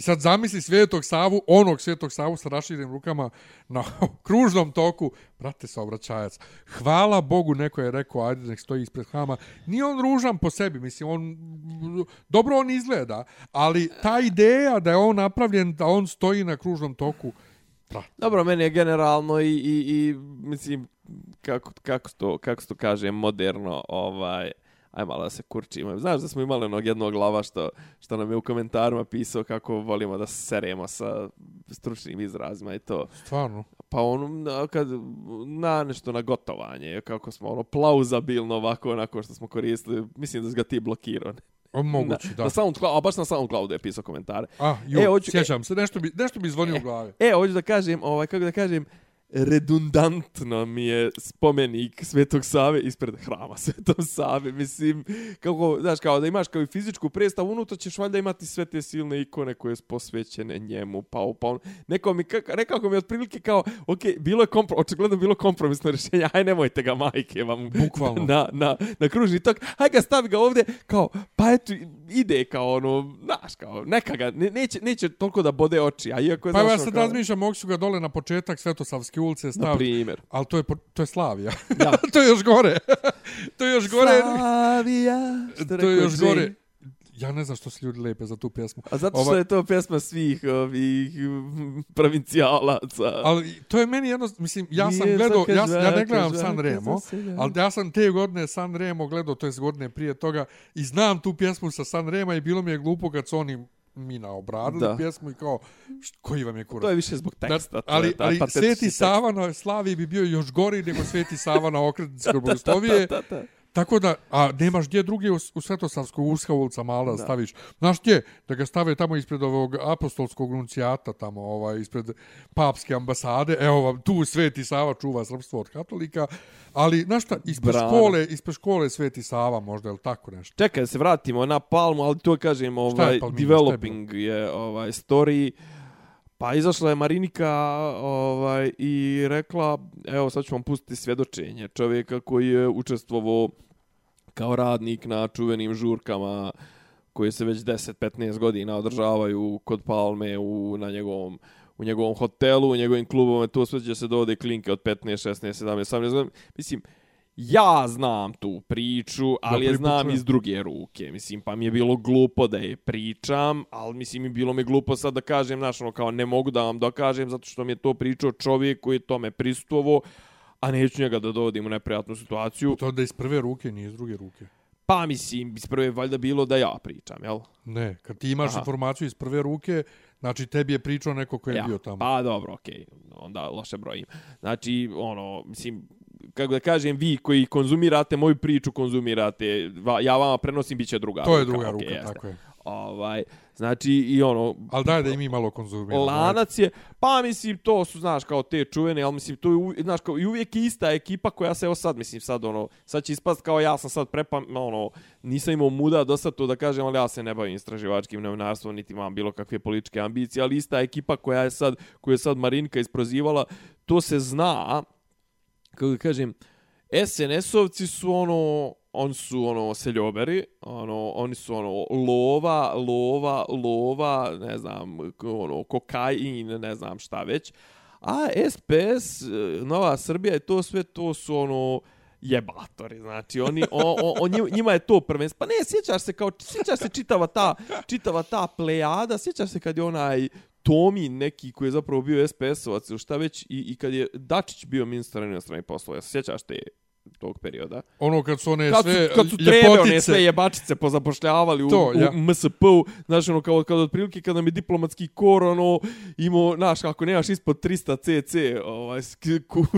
I sad zamisli Svetog Savu, onog Svetog Savu sa raširenim rukama na kružnom toku. Brate, saobraćajac. Hvala Bogu, neko je rekao, ajde nek stoji ispred hrama. Nije on ružan po sebi, mislim, on, dobro on izgleda, ali ta ideja da je on napravljen, da on stoji na kružnom toku, brate, Dobro, meni je generalno i, i, i mislim, kako, kako, to, kako to kaže, moderno, ovaj, aj malo da se kurčimo. Znaš da smo imali onog jednog glava što, što nam je u komentarima pisao kako volimo da se seremo sa stručnim izrazima i to. stvarno. Pa on, kad, na nešto na gotovanje, kako smo ono plauzabilno ovako, onako što smo koristili, mislim da si ga ti blokirao. O, Moguće, na, da. Na SoundCloud, a baš na SoundCloudu je pisao komentare. A, jo, E, hoću- sjećam se, nešto bi, nešto bi zvonio u glavi. E, hoću da kažem, ovaj, kako da kažem, redundantno mi je spomenik Svetog Save ispred hrama Svetog Save. Mislim, kako, znaš, kao da imaš kao i fizičku predstavu, unutra ćeš valjda imati sve te silne ikone koje su posvećene njemu, pa, pa on, neko mi, kak, rekao mi otprilike kao, ok, bilo je kompro, očigledno bilo kompromisno rješenje, aj nemojte ga majke vam Bukvalno. na, na, na kružni tok, aj ga stavi ga ovdje, kao, pa eto, ide kao ono, znaš, kao, neka ga, ne, neće, neće toliko da bode oči, a iako je, Pa ja sad kao- razmišljam, mogu ga dole na početak Ulice Na staviti, primjer. ali to je, to je Slavija. Ja. to je još gore. to je još gore. Slavija, To je još gore. Ja ne znam što se ljudi lepe za tu pjesmu. A zato što Ovaj- je to pjesma svih ovih provincijalaca. Ali to je meni jedno, mislim, ja sam Nije gledao, ja, ja ne gledam San Remo, ali ja sam te godine San Remo gledao, to je godine prije toga, i znam tu pjesmu sa San Rema i bilo mi je glupo kad su oni mina obradili Da. pjesmu i kao, št, koji vam je kurac? To je više zbog teksta. Da, ali, taj ali Sveti. Sava na Slaviji bi bio još gori nego Sveti Sava na okretnici kod Bogoslovije. Da, da, da. Tako da, a nemaš gdje drugi u, u Svetosavskog Urska ulica mala da staviš. Znaš gdje? Da ga stave tamo ispred ovog apostolskog nuncijata, tamo ovaj, ispred papske ambasade. Evo vam, tu Sveti Sava čuva srpstvo od katolika. Ali, znaš šta, ispred Brana. škole, ispred škole Sveti Sava možda, je li tako nešto? Čekaj, se vratimo na Palmu, ali to kažem, ovaj, Palmina, developing je ovaj, story. Pa izašla je Marinika ovaj, i rekla, evo sad ću vam pustiti svjedočenje čovjeka koji je učestvovao kao radnik na čuvenim žurkama koje se već 10-15 godina održavaju kod Palme u, na njegovom u njegovom hotelu, u njegovim klubovima, to sve će se dovode klinke od 15, 16, 17, 18 godina. Mislim, ja znam tu priču, ali je znam čujem. iz druge ruke. Mislim, pa mi je bilo glupo da je pričam, ali mislim, mi bilo mi glupo sad da kažem, znaš, ono, kao ne mogu da vam dokažem, zato što mi je to pričao čovjek koji je tome pristuovo, a neću njega da dovodim u neprijatnu situaciju. To da iz prve ruke, nije iz druge ruke. Pa mislim, iz prve valjda bilo da ja pričam, jel? Ne, kad ti imaš Aha. informaciju iz prve ruke, znači tebi je pričao neko ko je ja. bio tamo. Pa dobro, okej, onda loše brojim. Znači, ono, mislim, kako da kažem, vi koji konzumirate moju priču, konzumirate, va- ja vama prenosim, bit će druga to je ruka. okej, ruka, jeste. tako je. Ovaj, znači, i ono, Ali daj da i mi malo konzumiramo. lanac je, pa mislim, to su, znaš, kao te čuvene, ali mislim, to je, znaš, kao, i uvijek je ista ekipa koja se, evo sad, mislim, sad, ono, sad će ispast kao ja sam sad prepam, ono, nisam imao muda dosta to da kažem, ali ja se ne bavim istraživačkim novinarstvom, niti imam bilo kakve političke ambicije, ali ista ekipa koja je sad, koju je sad Marinka isprozivala, to se zna, kako da kažem, SNS-ovci su ono, oni su ono seljoberi, ono, oni su ono lova, lova, lova, ne znam, ono, kokain, ne znam šta već. A SPS, e, Nova Srbija i to sve, to su ono jebatori, znači oni, o, o, o, njima- njima je to prvenstvo. Pa ne, sjećaš se kao, sjećaš se čitava ta, čitava ta plejada, sjećaš se kad je onaj Tomi neki koji je zapravo bio SPS-ovac ili šta već i, i kad je Dačić bio ministar inostranih poslova, ja se sjećaš te tog perioda. Ono kad su one Kad sve su, kad su trebe one ljepotice. sve jebačice pozapošljavali u, To, ja. u MSP-u, znaš, ono, kao, kao otprilike kada mi diplomatski kor, ono, imao, znaš, ako nemaš ispod 300 cc ovaj,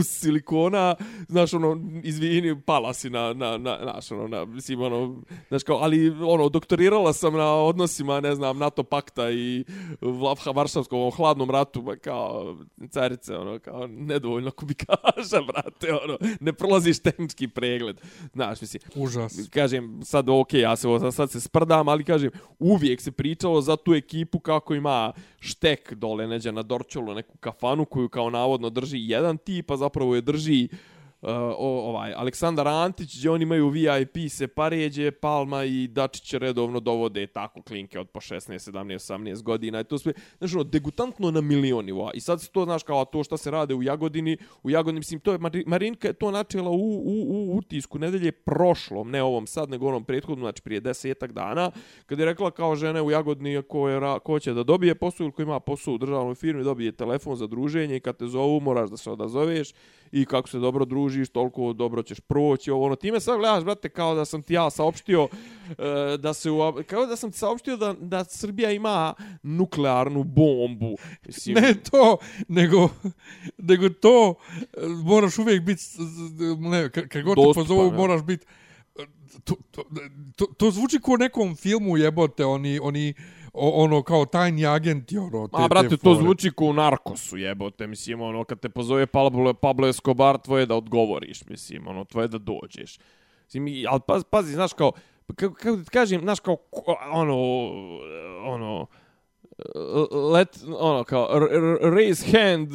silikona, znaš, ono, izvini, pala si na, na, na, znaš, ono, na, mislim, ono, znaš, kao, ali, ono, doktorirala sam na odnosima, ne znam, NATO pakta i Vla- Varšavskom ovom hladnom ratu, ba, kao, carice, ono, kao, nedovoljno kubikaža, brate, ono, ne prolaziš tehnički pregled, znaš, mislim, Užas. kažem, sad ok, ja se ovo- sad se sprdam, ali kažem, uvijek se pričalo za tu ekipu kako ima štek dole neđe na Dorčolu, neku kafanu koju kao navodno drži jedan tip, a zapravo je drži uh, o, ovaj Aleksandar Antić, gdje oni imaju VIP se paređe, Palma i Dačić redovno dovode tako klinke od po 16, 17, 18 godina i to sve, znači ono, degutantno na milion nivoa. I sad se to, znaš, kao to što se rade u Jagodini, u Jagodini, mislim, to je, Marinka je to načela u, u, u utisku nedelje prošlom, ne ovom sad, nego onom prethodnom, znači prije desetak dana, kad je rekla kao žene u Jagodini ko, je, ko će da dobije posao ili ko ima posao u državnoj firmi, dobije telefon za druženje i kad te zovu moraš da se odazoveš i kako se dobro družiš, toliko dobro ćeš proći. Ovo, ono, time sad gledaš, brate, kao da sam ti ja saopštio e, da se u, kao da sam ti saopštio da, da Srbija ima nuklearnu bombu. Mislim, Ne to, nego, nego to, e, moraš uvijek biti, ne, ka- kad god te pozovu, moraš biti, to, to, to, to zvuči kao nekom filmu jebote, oni, oni, o, ono, kao tajni agenti, ono, te, A, brate, te to zvuči kao u narkosu, jebote, mislim, ono, kad te pozove Pablo, Pablo Escobar, tvoje da odgovoriš, mislim, ono, tvoje da dođeš. Mislim, i- ali pazi, pazi, znaš, kao, kako, ti kažem, znaš, kao, ono, ono, let ono kao raise hand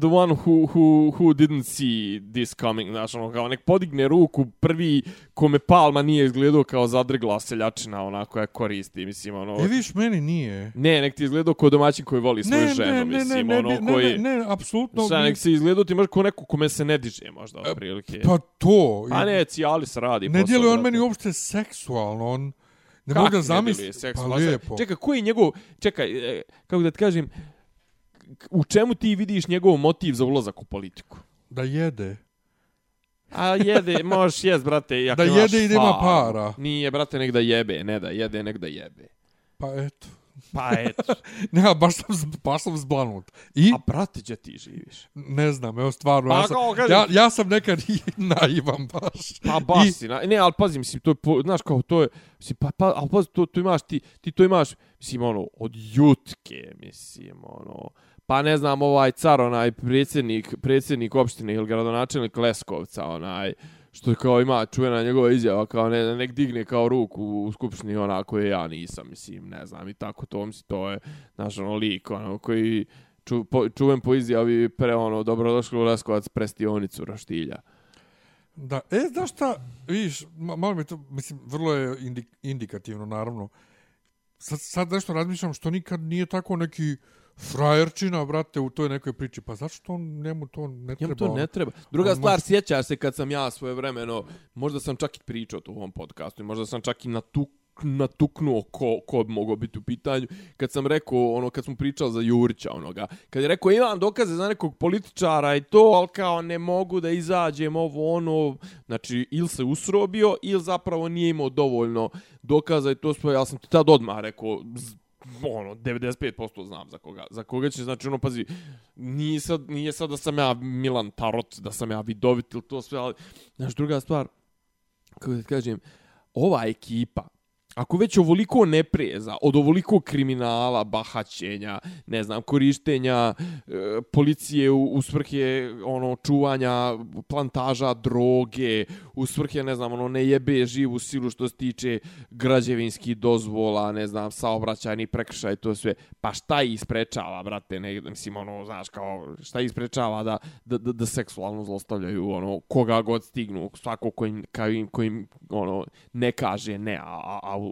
the one who who who didn't see this coming znaš ono kao nek podigne ruku prvi kome Palma nije izgledao kao zadrgla seljačina ona koja koristi mislim ono E, viš, meni nije. Ne, nek ti izgledao kao domaćin koji voli svoju ženu, mislim, ono, ne, koji... ne, ne, ne, apsolutno. Šta, mi- nek se izgledao ti možda kao neko kome se ne diže, možda, od prilike. Pa to. A ne, Cialis radi Ne djeluje on brate. meni uopšte seksualno, on... Ne mogu da zamislim. Pa lijepo. Čekaj, koji je njegov... Čekaj, e, kako da ti kažem, u čemu ti vidiš njegov motiv za ulazak u politiku? Da jede. A jede, možeš jest, brate, ako Da jede i da ima para. Nije, brate, nek da jebe, ne da jede, nek da jebe. Pa eto. Pa eto. Ne, baš sam, baš sam zblanut. I, A brate, gdje ti živiš? ne znam, evo stvarno, Pa ja, sam, kao kažem- ja, ja sam nekad i naivan baš. Pa baš I- si, na, ne, ali pazi, mislim, to je, po, znaš kao, to je, mislim, pa, pa, ali pazi, to, to imaš, ti, ti to imaš, mislim, ono, od jutke, mislim, ono, pa ne znam, ovaj car, onaj predsjednik, predsjednik opštine ili gradonačelnik Leskovca, onaj, što kao ima čuvena njegova izjava, kao ne, nek digne kao ruku u skupštini onako je ja nisam, mislim, ne znam, i tako to, mislim, to je, znaš, ono, lik, ono, koji, ču, po, čuven po izjavi pre, ono, dobrodošli u Leskovac prestionicu Roštilja. Da, e, znaš šta, vidiš, malo mi to, mislim, vrlo je indik, indikativno, naravno. Sad, sad nešto razmišljam što nikad nije tako neki frajerčina, brate, u toj nekoj priči. Pa zašto on, njemu to ne treba? Njemu to ne ono? treba. Druga on stvar, može- sjećaš se kad sam ja svoje vremeno, možda sam čak i pričao to u ovom podcastu, možda sam čak i natuk, natuknuo ko, ko bi mogao biti u pitanju, kad sam rekao, ono, kad smo pričali za Jurića, onoga, kad je rekao, imam dokaze za nekog političara i to, ali kao ne mogu da izađem ovo, ono, znači, ili se usrobio, ili zapravo nije imao dovoljno dokaza i to ja sam ti tad odmah rekao, ono 95% znam za koga za koga će znači ono pazi nije sad nije sad da sam ja Milan Tarot da sam ja vidovit ili to sve ali znaš druga stvar kako da kažem ova ekipa Ako već ovoliko nepreza, od ovoliko kriminala, bahaćenja, ne znam, korištenja e, policije u, u svrhe ono čuvanja plantaža droge, u svrhe, ne znam, ono ne jebe živu silu što se tiče građevinskih dozvola, ne znam, saobraćajni prekršaj, to sve. Pa šta ih sprečava, brate, ne, mislim, ono, znaš, kao, šta ih sprečava da, da, da, da seksualno zlostavljaju, ono, koga god stignu, svako kojim, kojim, kojim ono, ne kaže ne, a, a, a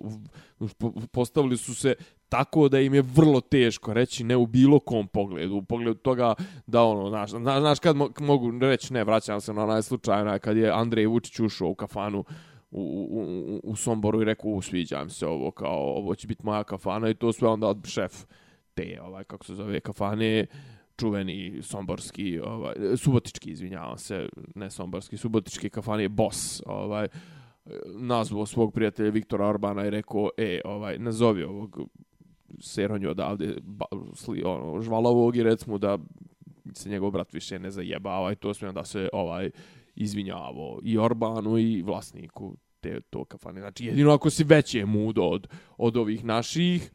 u- postavili su se tako da im je vrlo teško reći ne u bilo kom pogledu, u pogledu toga da ono, znaš, znaš, znaš kad mo mogu reći ne, vraćam se na onaj slučaj, onaj kad je Andrej Vučić ušao u kafanu u, u, u, u Somboru i rekao, sviđam sviđa mi se ovo, kao, ovo će biti moja kafana i to sve onda od šef te, ovaj, kako se zove, kafane, čuveni somborski, ovaj, subotički, izvinjavam se, ne somborski, subotički kafane, Boss, ovaj, nazvao svog prijatelja Viktora Orbana i rekao, e, ovaj, nazovi ovog seronju odavde, ba, sli, ono, žvalovog i recimo da se njegov brat više ne zajebava ovaj, i to sve da se ovaj izvinjavao i Orbanu i vlasniku te to kafane. Znači jedino ako si veće mudo od, od ovih naših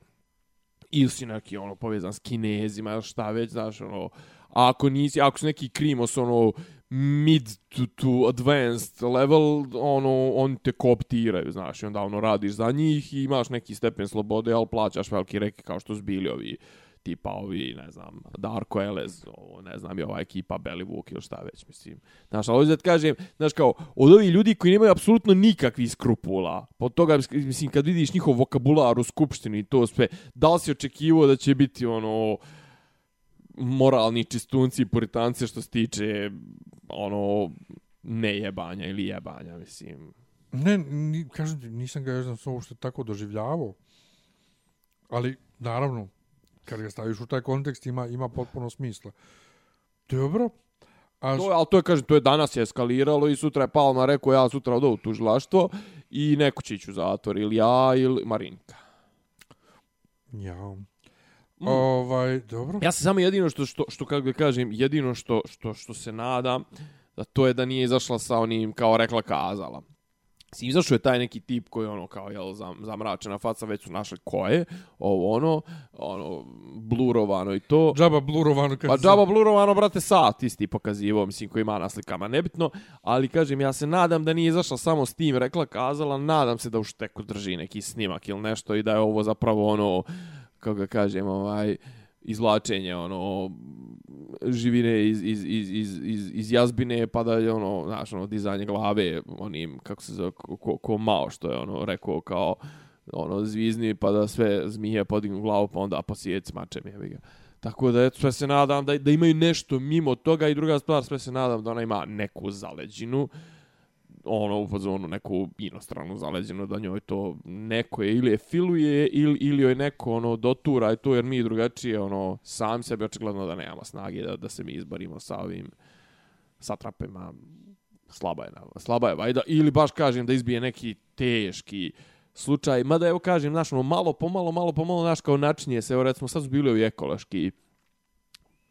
ili si neki ono povezan s kinezima ili šta već, znaš, ono, a ako nisi, ako su neki krimos, ono, mid to, to advanced level, ono, on te kooptiraju, znaš, i onda ono radiš za njih i imaš neki stepen slobode, ali plaćaš veliki reke kao što su bili ovi tipa ovi, ne znam, Darko Elez, ovo, ne znam, i ova ekipa Belivuk ili šta već, mislim. Znaš, ali da kažem, znaš, kao, od ovih ljudi koji nemaju apsolutno nikakvi skrupula, po toga, mislim, kad vidiš njihov vokabular u skupštini i to sve, da li si očekivao da će biti, ono, moralni čistunci i puritanci što se tiče, ono, nejebanja ili jebanja, mislim. Ne, ni, kažem ti, nisam ga još znam samo što tako doživljavao. Ali, naravno, kad ga staviš u taj kontekst, ima, ima potpuno smisla. Dobro. A To, ali to je, kažem, to je danas je eskaliralo i sutra je Palma rekao ja sutra odo u tužilaštvo i neko će ići u zatvor, ili ja, ili Marinka. Ja. Ovaj, dobro. Ja se samo jedino što, što, što kako da kažem, jedino što, što, što se nadam, da to je da nije izašla sa onim, kao rekla kazala. Si izašao je taj neki tip koji ono kao jel zam, zamračena faca već su našli ko je ovo ono ono blurovano i to Džaba blurovano. Kad Pa džaba blurovano, brate, sat isti pokazivo, mislim, koji ima na slikama, nebitno, ali kažem, ja se nadam da nije izašla samo s tim, rekla, kazala, nadam se da u šteku drži neki snimak ili nešto i da je ovo zapravo ono, kako ga kažem, ovaj, izvlačenje, ono, živine iz, iz, iz, iz, iz, iz jazbine, pa da je ono, znaš, ono, dizanje glave, onim, kako se zove, ko, ko, Mao, što je ono, rekao kao, ono, zvizni, pa da sve zmije podignu glavu, pa onda posijeci mačem, jebi ga. Tako da, eto, sve se nadam da, da imaju nešto mimo toga i druga stvar, sve se nadam da ona ima neku zaleđinu, ono, u fazonu neku inostranu zaleđenu, da njoj to neko je ili je filuje ili, ili joj neko ono dotura i to jer mi drugačije ono sam sebi očigledno da nemamo snage da, da se mi izborimo sa ovim satrapima slaba je, na- slaba je vajda. Ili baš kažem da izbije neki teški slučaj, mada evo kažem, znaš, ono, malo pomalo, malo pomalo, znaš, kao načinje se, evo recimo, sad su bili ovi ekološki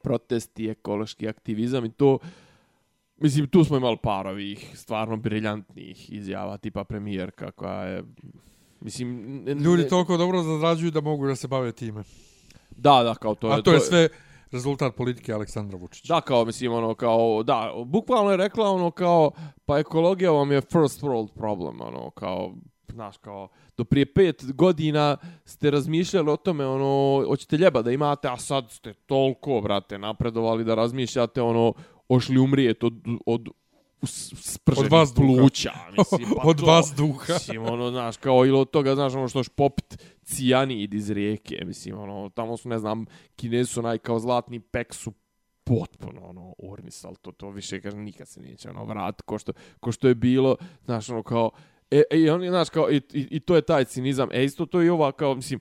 protesti, ekološki aktivizam i to, mislim, tu smo imali par ovih stvarno briljantnih izjava, tipa premijerka koja je, mislim... ne- Ljudi ne- toliko dobro zarađuju da mogu da se bave time. Da, da, kao to A to je sve rezultat politike Aleksandra Vučića. Da, kao, mislim, ono, kao, da, bukvalno je rekla, ono, kao, pa ekologija vam je first world problem, ono, kao, znaš, kao, do prije pet godina ste razmišljali o tome, ono, hoćete ljeba da imate, a sad ste toliko, brate, napredovali da razmišljate, ono, ošli umrijeti od, od s- sprženih Od vazduha. pluća, mislim, pa Od to, vazduha. Mislim, ono, znaš, kao, ili od toga, znaš, ono, što još popit cijanid iz rijeke, mislim, ono, tamo su, ne znam, kinezi su onaj kao zlatni pek su potpuno ono urnisal to to više kažem nikad se neće ono vrat ko što ko što je bilo znaš ono kao e, e oni znaš kao i, i, i to je taj cinizam e isto to i ova kao mislim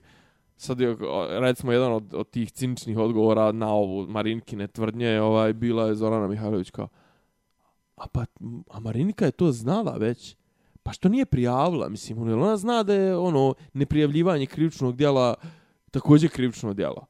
sad je recimo jedan od, od tih ciničnih odgovora na ovu Marinkine tvrdnje je, ovaj bila je Zorana Mihajlović kao a pa a Marinika je to znala već? Pa što nije prijavila? Mislim ono, ona zna da je ono neprijavljivanje krivičnog djela također krivično djelo?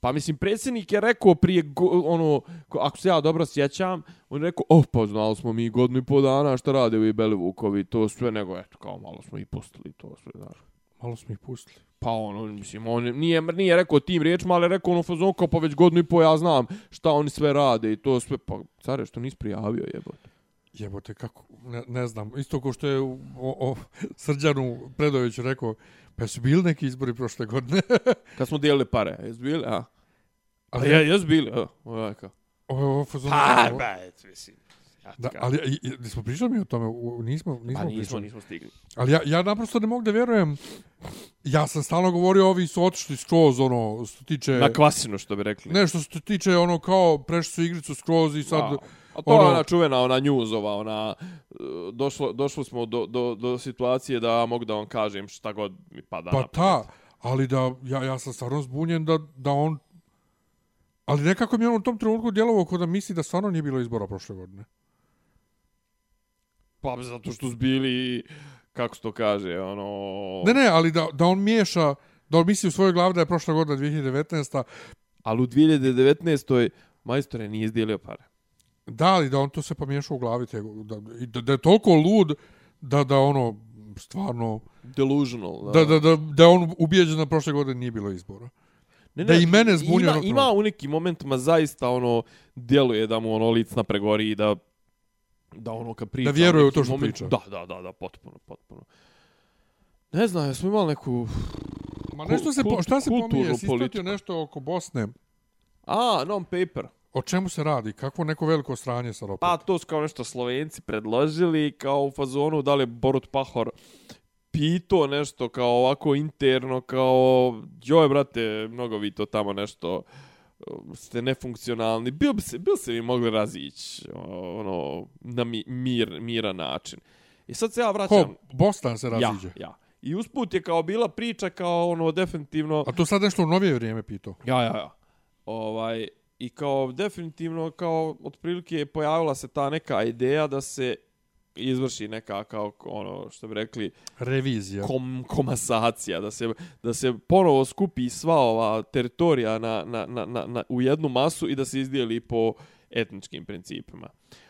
Pa mislim, predsjednik je rekao prije, go, ono, ako se ja dobro sjećam, on je rekao, oh, pa znali smo mi godinu i po dana šta rade ovi Belivukovi, to sve, nego, eto, kao malo smo i pustili to sve, znaš. Malo smo ih pustili. Pa ono, mislim, on nije, nije rekao tim riječima, ali je rekao ono fazon kao pa već godinu i po ja znam šta oni sve rade i to sve, pa care što nisi prijavio jebote. Jebote, kako, ne, ne znam. Isto ko što je o, o Srđanu Predoviću rekao, pa su bili neki izbori prošle godine? Kad smo dijelili pare, jes bili, a? Pa ali, je, jes bili, a? Ovo kao. ovo, ovo, fazon, Pa, ba, mislim. Ja Da, ali smo pričali mi o tome, U- nismo, nismo, pa nismo, pričali. nismo stigli. Ali ja, ja naprosto ne mogu da vjerujem. Ja sam stalno govorio, ovi su otišli skroz, ono, što tiče... Na kvasinu, što bi rekli. Ne, što se tiče, ono, kao, prešli su igricu skroz i sad... A, a to ono, je ona čuvena, ona njuzova, ona, e, došlo, došli smo do, do, do situacije da mogu da vam kažem šta god mi pada Pa na ta, ali da, ja, ja sam stvarno zbunjen da, da on... Ali nekako mi je on u tom trenutku djelovao kod da misli da stvarno nije bilo izbora prošle godine. Pa zato što su bili, kako se to kaže, ono... Ne, ne, ali da, da on miješa, da on misli u svojoj glavi da je prošla godina 2019. Ali u 2019. majstore nije izdijelio pare. Da, ali da on to se pomiješao u glavi, te, da, da, da je toliko lud da, da ono, stvarno, Delusional. da, da, da, da je on ubijeđen da prošle godine nije bilo izbora. Ne, Da i mene zbunio Ima, ima u nekim momentima zaista ono djeluje da mu ono lic na pregori i da da ono kad priča Da vjeruje u to što priča. Da, da, da, da, potpuno, potpuno. Ne znam, jesmo imali neku... Ma nešto se, po, šta se pominje? Si politiku. ispratio nešto oko Bosne. A, non-paper. O čemu se radi? Kakvo neko veliko sranje sad opet? Pa to su kao nešto Slovenci predložili, kao u fazonu da li je Borut Pahor pito nešto kao ovako interno, kao joj brate, mnogo vi to tamo nešto uh, ste nefunkcionalni. Bil bi se, bil se vi mogli razići ono, na mi, mir, miran način. I sad se ja vraćam... Ko? Bosna se ja, raziđe. ja. I usput je kao bila priča kao ono definitivno... A to sad nešto u novije vrijeme pitao. Ja, ja, ja. Ovaj, I kao definitivno, kao otprilike je pojavila se ta neka ideja da se izvrši neka kao ono što bi rekli Revizija. kom, komasacija da se da se ponovo skupi sva ova teritorija na, na, na, na, na u jednu masu i da se izdijeli po etničkim principima.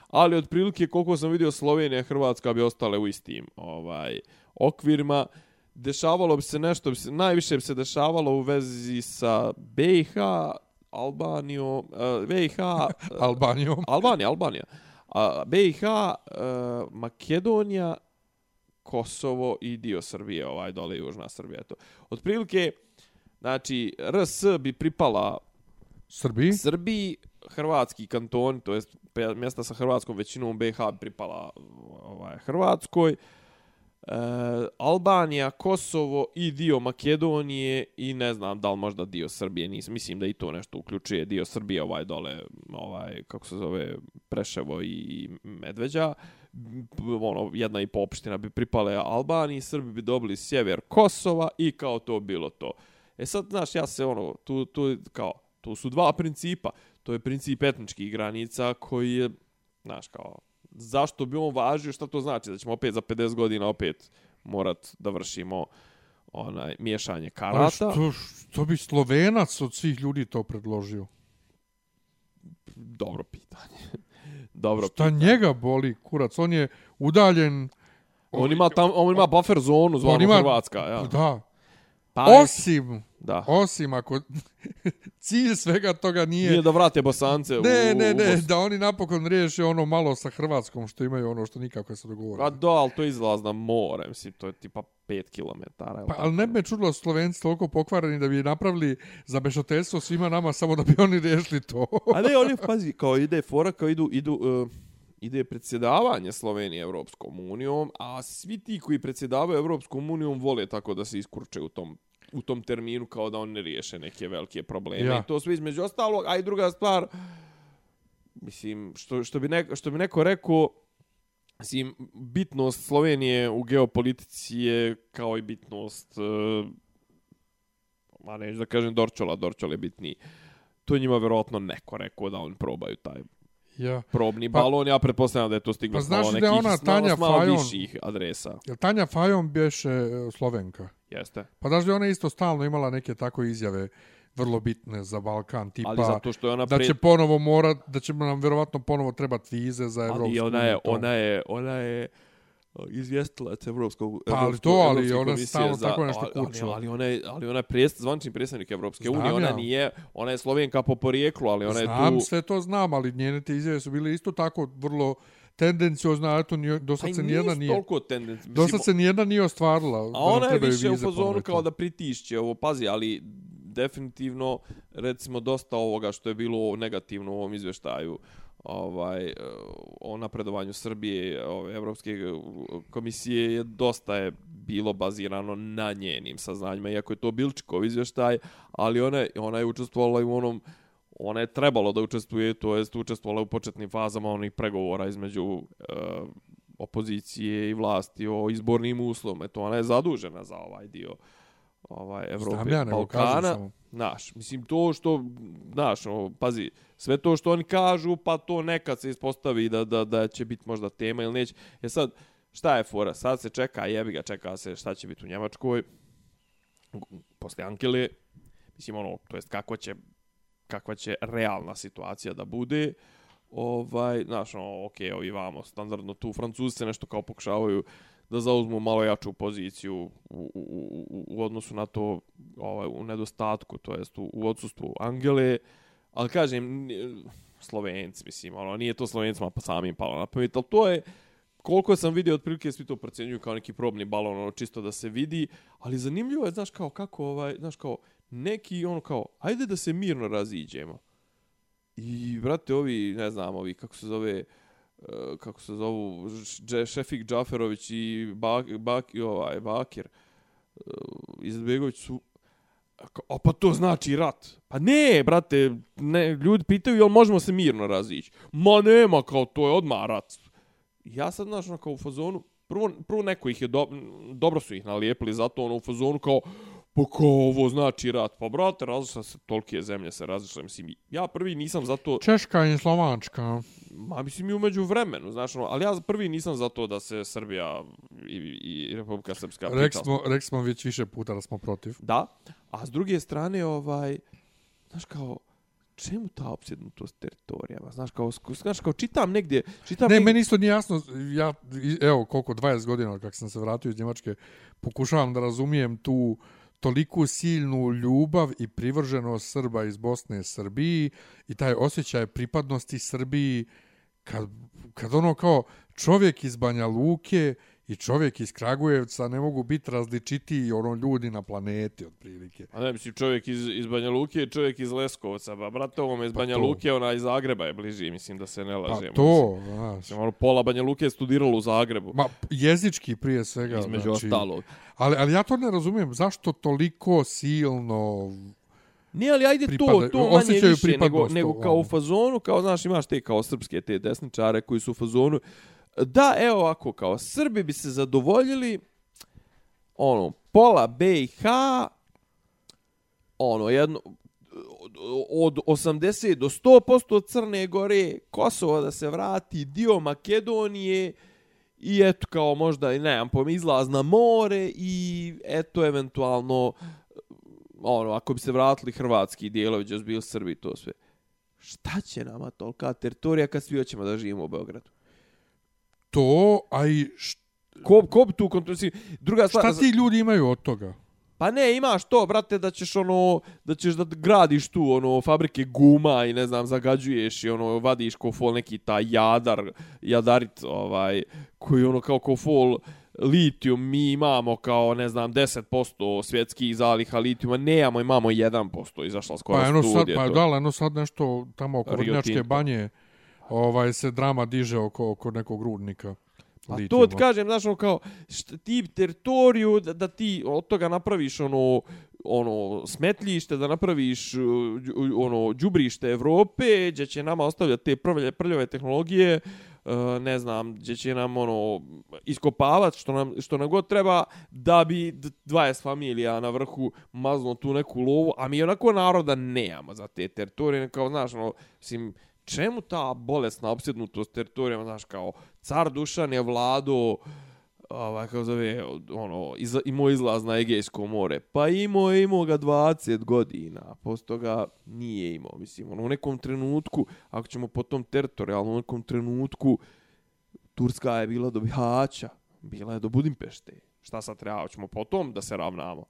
Ali otprilike koliko sam vidio Slovenija i Hrvatska bi ostale u istim ovaj okvirima. Dešavalo bi se nešto, bi se, najviše bi se dešavalo u vezi sa BiH, Albanijom, uh, BiH, uh, Albanijom. Albanija, Albanija. A, BiH, uh, Makedonija, Kosovo i dio Srbije, ovaj dole južna Srbija. Eto. Otprilike, znači, RS bi pripala Srbiji. Srbiji, hrvatski kanton, to jest mjesta sa hrvatskom većinom BiH bi pripala ovaj, Hrvatskoj. E, Albanija, Kosovo i dio Makedonije i ne znam da li možda dio Srbije, nisam, mislim da i to nešto uključuje dio Srbije ovaj dole, ovaj, kako se zove, Preševo i Medveđa. Ono, jedna i po opština bi pripale Albaniji, Srbi bi dobili sjever Kosova i kao to bilo to. E sad, znaš, ja se ono, tu, tu kao, tu su dva principa. To je princip etničkih granica koji je, znaš, kao, zašto bi on važio, šta to znači? Da ćemo opet za 50 godina opet morat da vršimo onaj miješanje A karata. što, što bi Slovenac od svih ljudi to predložio? Dobro pitanje. Dobro Šta pitanje. njega boli, kurac? On je udaljen... On ima, tam, on ima buffer zonu zvanu ima- Hrvatska. Ja. Da. Pa, Osim, da. osim ako cilj svega toga nije... Nije da vrate Bosance u, Ne, ne, ne, da oni napokon riješe ono malo sa Hrvatskom što imaju ono što nikako se dogovore. Pa da, ali to je izlaz na more, mislim, to je tipa 5 km. Pa, ali ne bi me čudilo Slovenci toliko pokvareni da bi napravili za bešateljstvo svima nama samo da bi oni riješili to. A ne, oni, pazi, kao ide fora, kao idu, idu, uh, ide predsjedavanje Slovenije Evropskom unijom, a svi ti koji predsjedavaju Evropskom unijom vole tako da se iskurče u tom u tom terminu kao da oni ne riješe neke velike probleme. Ja. I to sve između ostalog, a i druga stvar, mislim, što, što, bi, neko, što bi neko rekao, mislim, bitnost Slovenije u geopolitici je kao i bitnost, uh, ma neću da kažem Dorčola, Dorčol je bitniji. To je njima verovatno neko rekao da oni probaju taj ja. probni Pa- balon. Ja pretpostavljam da je to stiglo Pa znaš da je ona Tanja malo Fajon- viših adresa. Jel Tanja Fajon bješe e, Slovenka? Jeste. Pa daš da je ona isto stalno imala neke tako izjave vrlo bitne za Balkan, tipa Ali zato što je ona da pre- će ponovo morat, da će nam vjerovatno ponovo trebati vize za Evropsku ali ona je, ona je, ona je uh, izvjestilac Evropskog Pa, ali to, ali Evropske ona stalno za- tako nešto kučila. Ali, ali ona je, ali ona je prijest, zvančni predstavnik Evropske Znam unije, ona ja. nije, ona je Slovenka po porijeklu, ali ona Znam, je tu... sve to znam, ali njene te izjave su bile isto tako vrlo tendenciozne, a nije, do sad Aj, se nijedna nije, toliko tendenci. do sad se nijedna nije ostvarila. A ona je više u fazonu kao da pritišće ovo, pazi, ali definitivno, recimo, dosta ovoga što je bilo negativno u ovom izveštaju ovaj, eh, o napredovanju Srbije, ove, Evropske eh, komisije, je dosta je bilo bazirano na njenim saznanjima, iako je to Bilčikov izveštaj, ali ona, ona je učestvovala i u onom ona je trebalo da učestvuje, to jest učestvovala u početnim fazama onih pregovora između e, opozicije i vlasti o izbornim uslovima. Eto, ona je zadužena za ovaj dio ovaj Evrope, Znam ja, Balkana. Znaš, mislim, to što, znaš, ono, pazi, sve to što oni kažu, pa to nekad se ispostavi da, da, da će biti možda tema ili neće. E sad, šta je fora? Sad se čeka, jebi ga, čeka se šta će biti u Njemačkoj, posle Ankele, mislim, ono, to jest kako će, kakva će realna situacija da bude, ovaj, znaš, ono, ok, ovi vamo, standardno tu, Francuzi se nešto kao pokušavaju da zauzmu malo jaču poziciju u, u, u, u odnosu na to ovaj, u nedostatku, to jest u, u odsustvu Angele, ali kažem, Slovenci, mislim, ono, nije to Slovencima pa samim palo na pamet, ali to je, koliko sam vidio, otprilike svi to procenjuju kao neki probni balon, ono, čisto da se vidi, ali zanimljivo je, znaš, kao, kako, ovaj, znaš, kao, neki, ono, kao, ajde da se mirno raziđemo. I, brate, ovi, ne znam, ovi, kako se zove, eh, kako se zovu, Šefik Džaferović i Bak, Bak, ovaj, Bakir uh, Izetbegović su A pa to znači rat. Pa ne, brate, ne, ljudi pitaju jel možemo se mirno razići. Ma nema, kao to je odmah rat. Ja sad, znaš, ono, kao u fazonu, prvo, prvo neko ih je, do, dobro su ih nalijepili, zato ono u fazonu kao, pa kao ovo znači rat. Pa brate, različite se, tolike zemlje se različite. Mislim, ja prvi nisam zato... Češka i Slovačka. Ma mislim i umeđu vremenu, znaš, ono, ali ja prvi nisam za to da se Srbija i, i Republika Srpska priča- smo, rekli smo već više puta da smo protiv. Da, a s druge strane, ovaj, znaš kao, čemu ta opsjednutost teritorijama? Znaš kao, znaš kao, čitam negdje, čitam Ne, negdje, meni isto nije jasno, ja, evo, koliko, 20 godina od kako sam se vratio iz Njemačke, pokušavam da razumijem tu toliku silnu ljubav i privrženost Srba iz Bosne Srbiji i taj osjećaj pripadnosti Srbiji kad, kad ono kao čovjek iz Banja Luke i čovjek iz Kragujevca ne mogu biti različitiji ono ljudi na planeti otprilike. A ne, mislim, čovjek iz, iz Banja Luke, čovjek iz Leskovca, ba, brate, ovome iz Pa Banja to. Luke, ona iz Zagreba je bliži, mislim, da se ne Pa lažemo. to, znaš. Mislim, ono, pola Banja Luke je studiralo u Zagrebu, Ma, jezički prije svega. između znači, ostalog. Ali, ali ja to ne razumijem, zašto toliko silno... Ne, ali ajde to, Pripada- to manje osjećaju više, nego, nego kao u ovom. fazonu, kao, znaš, imaš te kao srpske, te desničare koji su u fazonu. Da, evo ovako, kao Srbi bi se zadovoljili, ono, pola BiH, ono, jedno, od 80 do 100% od Crne Gore, Kosovo da se vrati, dio Makedonije i eto kao možda, i ne znam, pojma, izlaz na more i eto eventualno ono, ako bi se vratili hrvatski dijelovi, gdje su bili Srbi to sve. Šta će nama tolika teritorija kad svi hoćemo da živimo u Beogradu? To, a i Ko, ko tu kontrolisio? Druga stvar... šta ti ljudi imaju od toga? Pa ne, imaš to, brate, da ćeš ono, da ćeš da gradiš tu, ono, fabrike guma i ne znam, zagađuješ i ono, vadiš ko fol neki ta jadar, jadarit, ovaj, koji ono kao ko fol litijum, mi imamo kao, ne znam, 10% svjetskih zaliha litijuma, nemamo, imamo 1%, izašla skoro Pa eno sad, studija. pa to. da, eno sad nešto tamo oko Rio Vrnjačke banje, ovaj se drama diže oko, oko nekog rudnika. A to ti kažem, znaš, ono kao, šta, ti teritoriju, da, da ti od toga napraviš ono, ono, smetljište, da napraviš uh, đu- ono, đubrište Evrope, gdje će nama ostavljati te prljave, prljave tehnologije, uh, ne znam, gdje će nam ono, iskopavati što nam, što nam god treba, da bi d- 20 familija na vrhu mazno tu neku lovu, a mi onako naroda nemamo za te teritorije, kao, znaš, ono, mislim, čemu ta bolesna opsjednutost teritorijama, znaš, kao, car Dušan je vlado, ovaj, kako zove, ono, iz, imao izlaz na Egejsko more. Pa imao je, imao ga 20 godina, posto ga nije imao, mislim, ono, u nekom trenutku, ako ćemo po tom teritorijalnom, u nekom trenutku, Turska je bila do Bihaća, bila je do Budimpešte. Šta sad treba, hoćemo po tom da se ravnamo?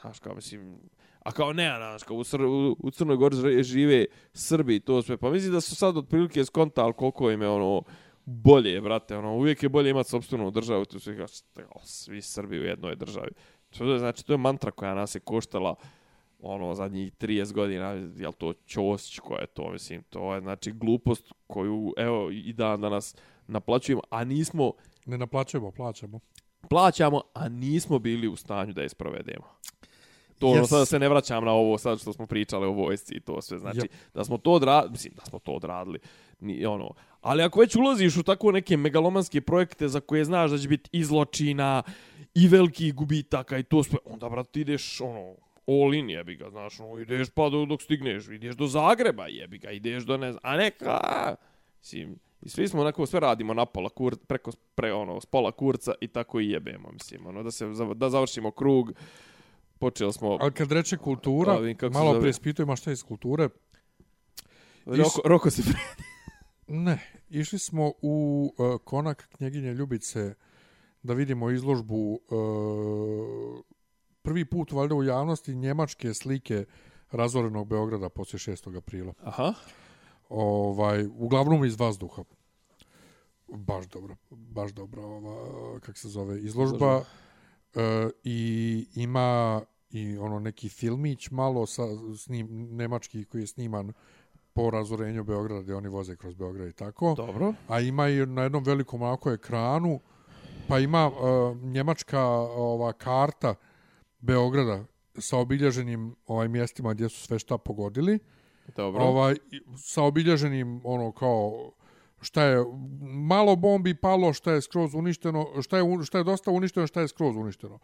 Znaš, kao, mislim, a kao ne, znaš, kao u, Sr u, u Crnoj Gori žive Srbi to sve, pa mislim da su sad otprilike skontali koliko im je ono, bolje, brate, ono, uvijek je bolje imati sobstvenu državu, tu sve kao, svi Srbi u jednoj državi. To je, znači, to je mantra koja nas je koštala ono, zadnjih 30 godina, jel to Ćosić ko je to, mislim, to je, znači, glupost koju, evo, i dan danas naplaćujemo, a nismo, Ne naplaćujemo, plaćamo. plaćamo, a nismo bili u stanju da je sprovedemo. To ono, Yes. sada se ne vraćam na ovo sad što smo pričali o vojsci i to sve. Znači, Yep. da smo to odradili, mislim, da smo to odradili. Ni, ono. Ali ako već ulaziš u tako neke megalomanske projekte za koje znaš da će biti izločina i velikih gubitaka i to sve, onda, brate, ideš, ono, all in jebi ga, znaš, ono, ideš pa do, dok stigneš, ideš do Zagreba jebi ga, ideš do ne znam, a neka, mislim, i svi smo onako sve radimo na pola kur, preko, pre, ono, s pola kurca i tako i jebemo, mislim, ono, da se, da završimo krug, počeli smo... Ali kad reče kultura, Ovim, kako malo zove? preispitujemo šta je iz kulture. Roko, roko se pre... Ne, išli smo u uh, konak knjeginje Ljubice da vidimo izložbu uh, prvi put valjda u javnosti njemačke slike razorenog Beograda poslije 6. aprila. Aha. Ovaj, uglavnom iz vazduha. Baš dobro, baš dobro, ova, kak se zove, izložba. Uh, I ima i ono neki filmić malo sa snim, nemački koji je sniman po razorenju Beograda gdje oni voze kroz Beograd i tako. Dobro. A ima i na jednom velikom onako ekranu, pa ima uh, njemačka ova karta Beograda sa obilježenim ovaj mjestima gdje su sve šta pogodili. Dobro. Ovaj sa obilježenim ono kao šta je malo bombi palo, šta je skroz uništeno, šta je šta je dosta uništeno, šta je skroz uništeno.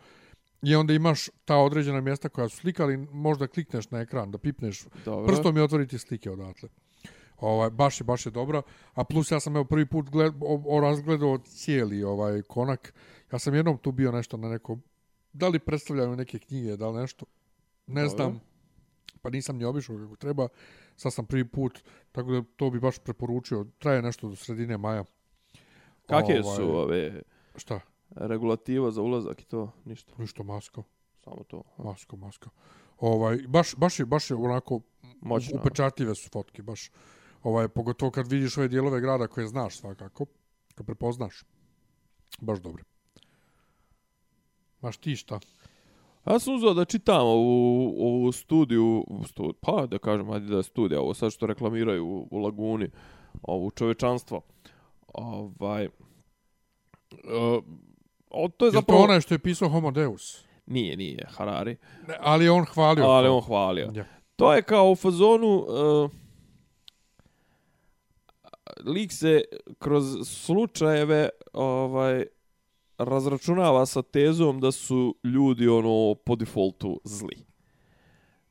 I onda imaš ta određena mjesta koja su slikali, možda klikneš na ekran, da pipneš Dobro. prstom i otvoriti slike odatle. Ovaj, baš je, baš je dobro. A plus ja sam evo prvi put gled, o, o razgledao cijeli ovaj konak. Ja sam jednom tu bio nešto na nekom, da li predstavljaju neke knjige, da li nešto, ne Dobro. znam. Pa nisam ni obišao kako treba. Sad sam prvi put, tako da to bi baš preporučio. Traje nešto do sredine maja. Kakve Ovaj, su ove Šta? regulativa za ulazak i to? Ništa. Ništa, maska. Samo to. Maska, maska. Ovaj, baš, baš, je, baš je onako Moćno. upečatljive su fotke, baš. Ovaj, pogotovo kad vidiš ove dijelove grada koje znaš svakako, kad prepoznaš. Baš dobro. Maš ti šta? Ja sam uzeo da čitam ovu, ovu studiju, stu, pa da kažem, ajde da je studija, ovo sad što reklamiraju u, u Laguni, ovu čovečanstvo. Ovaj, uh, o, to je Je to zapravo... onaj što je pisao Homo Deus? Nije, nije, Harari. Ne, ali on hvalio. Ali to. on hvalio. Ja. To je kao u fazonu... Uh, lik se kroz slučajeve ovaj razračunava sa tezom da su ljudi ono po defaultu zli.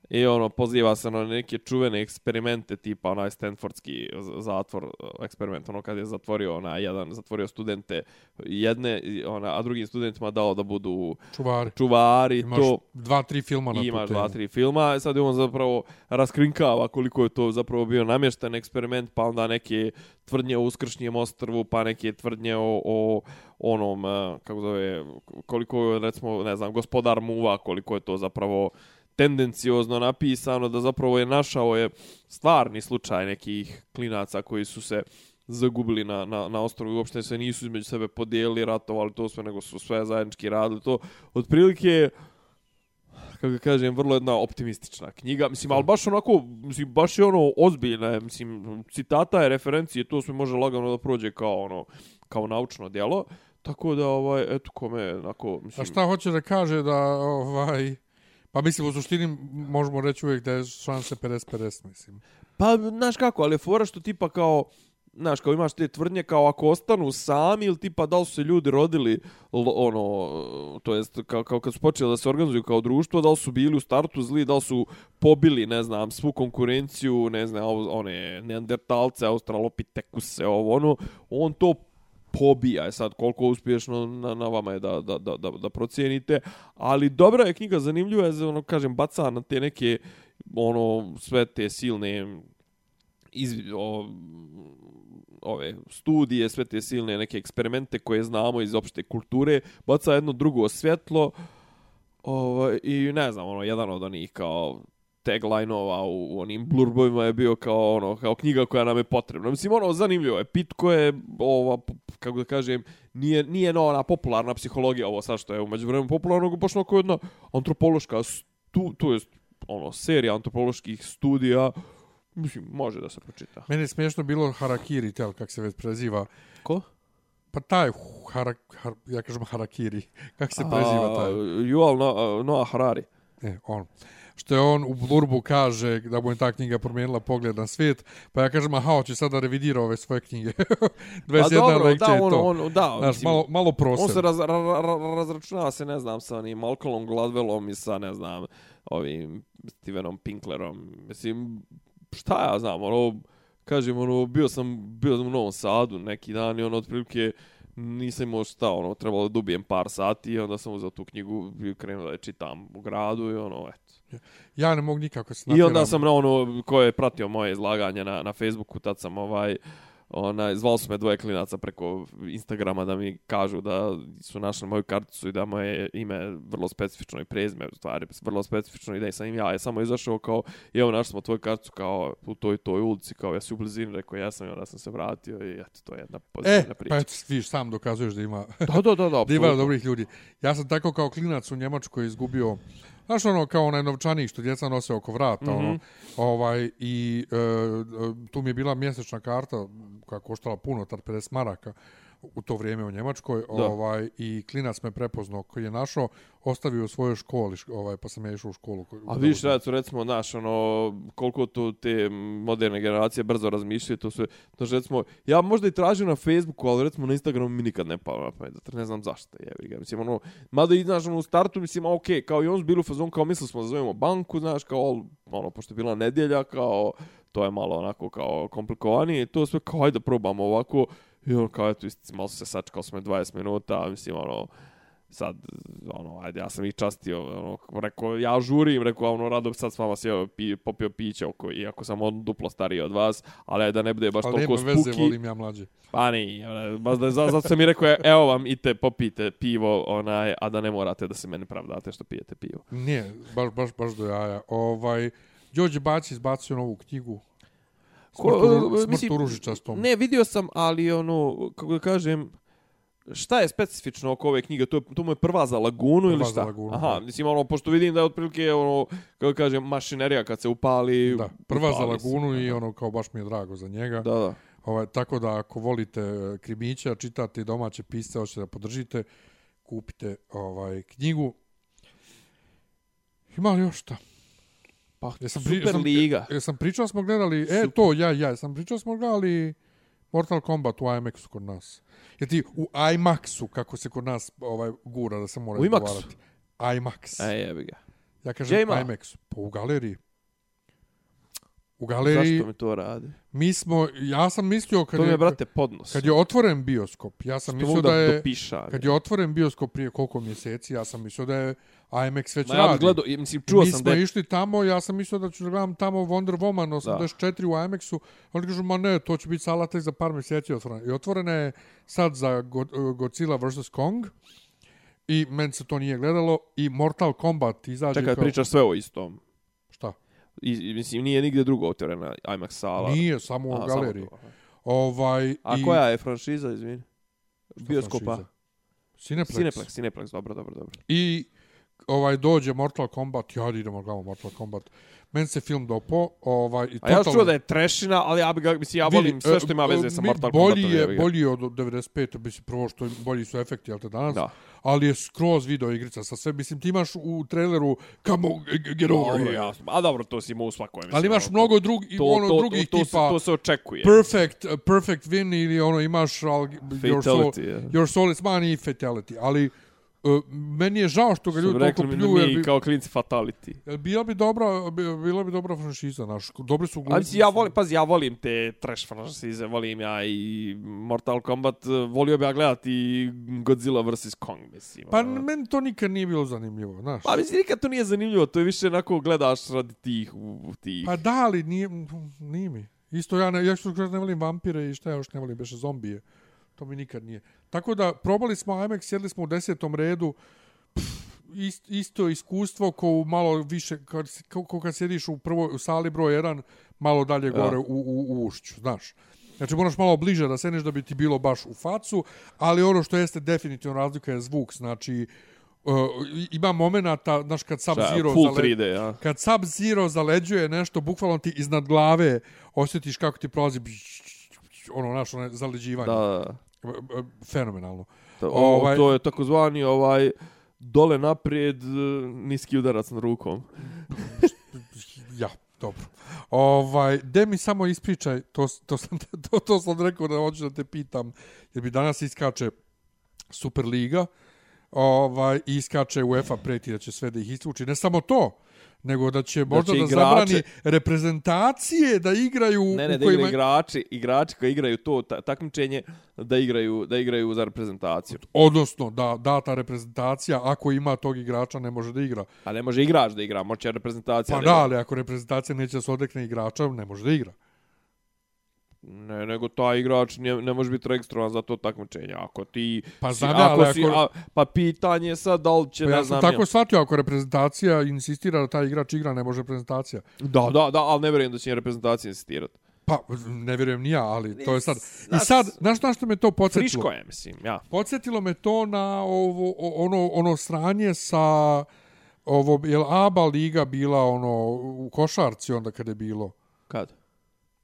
I ono, poziva se na neke čuvene eksperimente, tipa onaj Stanfordski zatvor, eh, eksperiment, ono kad je zatvorio onaj jedan, zatvorio studente jedne, ona, a drugim studentima dao da budu Čuvari. čuvari, Imaš to dva, tri filma na i tu imaš dva, tri filma, i sad on zapravo raskrinkava koliko je to zapravo bio namješten eksperiment, pa onda neke tvrdnje o uskršnjem ostrvu, pa neke tvrdnje o, o onom, eh, kako zove, koliko je, recimo, ne znam, gospodar muva, koliko je to zapravo tendenciozno napisano, da zapravo je našao je stvarni slučaj nekih klinaca koji su se zagubili na, na, na ostrovu i uopšte se nisu između sebe podijelili, ratovali to sve, nego su sve zajednički radili to. Otprilike, kako ga kažem, vrlo jedna optimistična knjiga. Mislim, ali baš onako, mislim, baš je ono ozbiljna, je, mislim, citata je referencije, to sve može lagano da prođe kao ono, kao naučno djelo. Tako da, ovaj, eto, kome, onako, mislim... A šta hoće da kaže da, ovaj... Pa mislim, u suštini možemo reći uvijek da je šanse 50-50, mislim. Pa, znaš kako, ali je fora što tipa kao, znaš, kao imaš te tvrdnje kao ako ostanu sami ili tipa da li su se ljudi rodili, ono, to jest kao, kao kad su počeli da se organizuju kao društvo, da li su bili u startu zli, da li su pobili, ne znam, svu konkurenciju, ne znam, one neandertalce, australopitekuse, ovo, ono, on to pobija je sad koliko uspješno na, na vama je da, da, da, da, da procijenite. Ali dobra je knjiga zanimljiva je ono kažem baca na te neke ono sve te silne iz, o, ove studije, sve te silne neke eksperimente koje znamo iz opšte kulture, baca jedno drugo svjetlo ovaj, i ne znam, ono, jedan od onih kao tagline-ova u, u onim blurbovima je bio kao ono kao knjiga koja nam je potrebna. Mislim ono zanimljivo je. Pitko je ova kako da kažem nije nije no, ona popularna psihologija ovo sad što je umeđu vremenu popularno nego baš onako jedna antropološka stu, to jest ono serija antropoloških studija mislim može da se pročita. Meni je smiješno bilo Harakiri, tel, kak se već preziva. Ko? Pa taj, hara, har, ja kažem Harakiri, kak se preziva taj? Yuval no, Noah Harari. E, on. Što je on u blurbu kaže da mu je ta knjiga promijenila pogled na svijet, pa ja kažem, aha, hoće sada revidira ove svoje knjige. 21 Pa dobro, lekcija da, je on, to. on, da, Znaš, mislim, malo, malo prostor. On se raz, ra, ra, ra, razračunava se, ne znam, sa onim Malcolmom Gladwellom i sa, ne znam, ovim Stevenom Pinklerom. Mislim, šta ja znam, ono, kažem, ono, bio sam, bio sam u Novom Sadu neki dan i ono, otprilike, nisam imao šta, ono, trebalo da dobijem par sati i onda sam uzeo tu knjigu i krenuo da je čitam u gradu i ono, eto. Ja ne mogu nikako se I onda sam na ono, ko je pratio moje izlaganje na, na Facebooku, tad sam ovaj, onaj, zvali su me dvoje klinaca preko Instagrama da mi kažu da su našli moju karticu i da moje ime vrlo specifično i prezime, u stvari, vrlo specifično i da sam im ja, je samo izašao kao, i evo našli smo tvoju karticu kao u toj toj ulici, kao ja si u blizini, rekao ja sam i onda sam se vratio i eto, to je jedna E, pozitivna priča. pa eto, vidiš, sam dokazuješ da ima, Da, da, da, da, da ima dobrih ljudi. Ja sam tako kao klinac u Njemačkoj izgubio, znaš ono, kao onaj novčanik što djeca nose oko vrata, mm -hmm. ono, ovaj, i e, e, tu mi je bila mjesečna karta koja koštala puno, tad 50 maraka, u to vrijeme u Njemačkoj, Da. ovaj i klinac me prepoznao koji je našao, ostavio u svojoj školi, ovaj pa sam ja išao u školu. koju- A vidiš, recimo, recimo, znaš, ono, koliko tu te moderne generacije brzo razmišljaju, to sve, znači, recimo, ja možda i tražim na Facebooku, ali recimo na Instagramu mi nikad ne palo na pamet, ne znam zašto, jebi ga, mislim, ono, mada i, znaš, ono, u startu, mislim, okej, kao i on bili u fazonu, kao mislili smo da zovemo banku, znaš, kao, ono, pošto je bila nedjelja, kao, to je malo onako kao komplikovanije, i to sve kao, ajde da probamo ovako, i ono, kao, eto, isti, malo su se sačekao smo 20 minuta, mislim, ono, sad, ono, ajde, ja sam ih častio, ono, rekao, ja žurim, rekao, ono, rado sad s vama sjeo, pi, popio piće, oko, iako sam on duplo stariji od vas, ali da ne bude baš Ali toliko nema veze, spuki. volim ja mlađe. Pa nije, ono, baš da, za- zato sam mi rekao, evo vam, ite, popijte pivo, onaj, a da ne morate da se mene pravdate što pijete pivo. Nije, baš, baš, baš do jaja. Ovaj, Đorđe Baci izbacio novu knjigu. Ko- Smrt, u, e, smrt mislim, u ružičastom. Ne, vidio sam, ali ono, kako da kažem, šta je specifično oko ove knjige? To, je, to mu je prva za Lagunu Prva ili za šta? Lagunu, Aha, mislim, ono, pošto vidim da je otprilike, ono, kako da kažem, mašinerija kad se upali... Da, prva za upali se. Lagunu i ono kao baš mi je drago za njega. Da, da. Ovaj, tako da ako volite e, krimića, čitate domaće pisce, hoćete da podržite, kupite ovaj knjigu. Ima li još šta? Pa, Jesam pri- Super jesam- Liga. Jesam pričao smo gledali, e to, ja, ja, sam pričao smo gledali Mortal Kombat u IMAX-u kod nas. Jer ti u IMAX-u, kako se kod nas ovaj gura da se mora U IMAX-u? izgovarati. IMAX. E, jebi ga. Ja kažem Gdje ima? IMAX. Pa u galeriji. U galeriji, Zašto mi to radi? mi smo, ja sam mislio kad To mi je, brate, podnos. kad je otvoren bioskop, ja sam Što mislio da je, dopiša, kad je otvoren bioskop prije koliko mjeseci, ja sam mislio da je IMAX već Ma ja bih radi. gledao, mislim, čuo mi sam smo da je... išli tamo, ja sam mislio da ću da gledam tamo Wonder Woman 84 u IMAX-u, oni kažu, ma ne, to će biti sala tek za par mjeseci otvorena. I otvorena je sad za Go- Godzilla vs. Kong, i meni se to nije gledalo, i Mortal Kombat izađe Čekaj, kao... pričaš sve o istom. I, mislim, nije nigdje drugo otvorena IMAX sala. Nije, samo u galeriji. samo to, aha. Ovaj, A i... koja je franšiza, izvini? Bioskopa? franšiza? Cineplex. Cineplex, Cineplex, dobro, dobro, dobro. I ovaj dođe Mortal Kombat, ja idemo gledamo Mortal Kombat. Meni se film dopo, ovaj i A ja totalno- čuo da je trešina, ali ja, bi ga, mislim, ja volim sve što ima e, veze sa mi- Mortal bolji Kombatom. je, bolji je od 95. Mislim, prvo što bolji su efekti, jel te danas? Da. Ali je skroz video igrica sa sve. Mislim, ti imaš u traileru Dobro, here. jasno. A dobro, to si imao u svakoj. Mislim, Ali imaš ono, mnogo drugi, to, ono, to, drugih to, to, tipa se, to se očekuje. perfect, perfect win ili ono imaš al, your, soul, Fatality, je. your soul is mine i fatality. Ali uh, meni je žao što ga ljudi toliko rekli mi, bi- kao klinci fatality. Jel bila bi dobra, bi- bila bi dobra franšiza, naš. Dobri su glumci. ja volim, pazi, ja volim te trash franšize, volim ja i Mortal Kombat, volio bi ja gledati Godzilla vs. Kong, mislim. Pa ono. meni to nikad nije bilo zanimljivo, znaš. Pa mislim, nikad to nije zanimljivo, to je više onako gledaš radi tih, tih. Pa da, ali nije, nije mi. Isto ja, ne, ja što ne volim vampire i šta ja još ne volim, beše zombije. To mi nikad nije. Tako da, probali smo IMAX, sjedli smo u desetom redu, pff, ist, isto iskustvo ko malo više, kao, kao kad sjediš u prvoj u sali broj 1, malo dalje gore u, u, u ušću, znaš. Znači moraš malo bliže da sedneš da bi ti bilo baš u facu, ali ono što jeste definitivno razlika je zvuk, znači uh, ima momenata, znaš, kad Šta, Sub-Zero full zale- 3D, ja. kad Sub-Zero zaleđuje nešto, bukvalno ti iznad glave osjetiš kako ti prolazi ono naše ono zaleđivanje. Da, da. Fenomenalno. To, o, Ovaj- to je takozvani ovaj dole naprijed, e, niski udarac na rukom. Ja, dobro. Ovaj, de mi samo ispričaj, to, to, sam, to, to sam rekao da hoću da te pitam, jer bi danas iskače Superliga, ovaj, iskače UEFA preti da će sve da ih isključi. Ne samo to, nego da će možda da, će da igrači- zabrani reprezentacije da igraju Ne, ne, u da kojima... igraju igrači, igrači koji igraju to ta, takmičenje, da igraju, da igraju za reprezentaciju. Odnosno, da data reprezentacija, ako ima tog igrača, ne može da igra. A ne može igrač da igra, može reprezentacija Pa da da, igra. ali ako reprezentacija neće da se odekne igrača, ne može da igra. Ne, nego taj igrač ne, ne može biti registrovan za to takmičenje. Ako ti... Pa si- znam ja, ali si, ako- a, pa pitanje je sad da li će, Pa ne ja sam znam... tako ja. shvatio, ako reprezentacija insistira da taj igrač igra, ne može reprezentacija. Da, da, da, ali ne vjerujem da će reprezentacija insistirati. Pa, ne vjerujem ni ja, ali to je sad... I sad, znaš na što me to podsjetilo? Friško je, mislim, ja. Podsjetilo me to na ovo, ono, ono sranje sa ovo, je li ABA liga bila ono u košarci onda kada je bilo? Kad?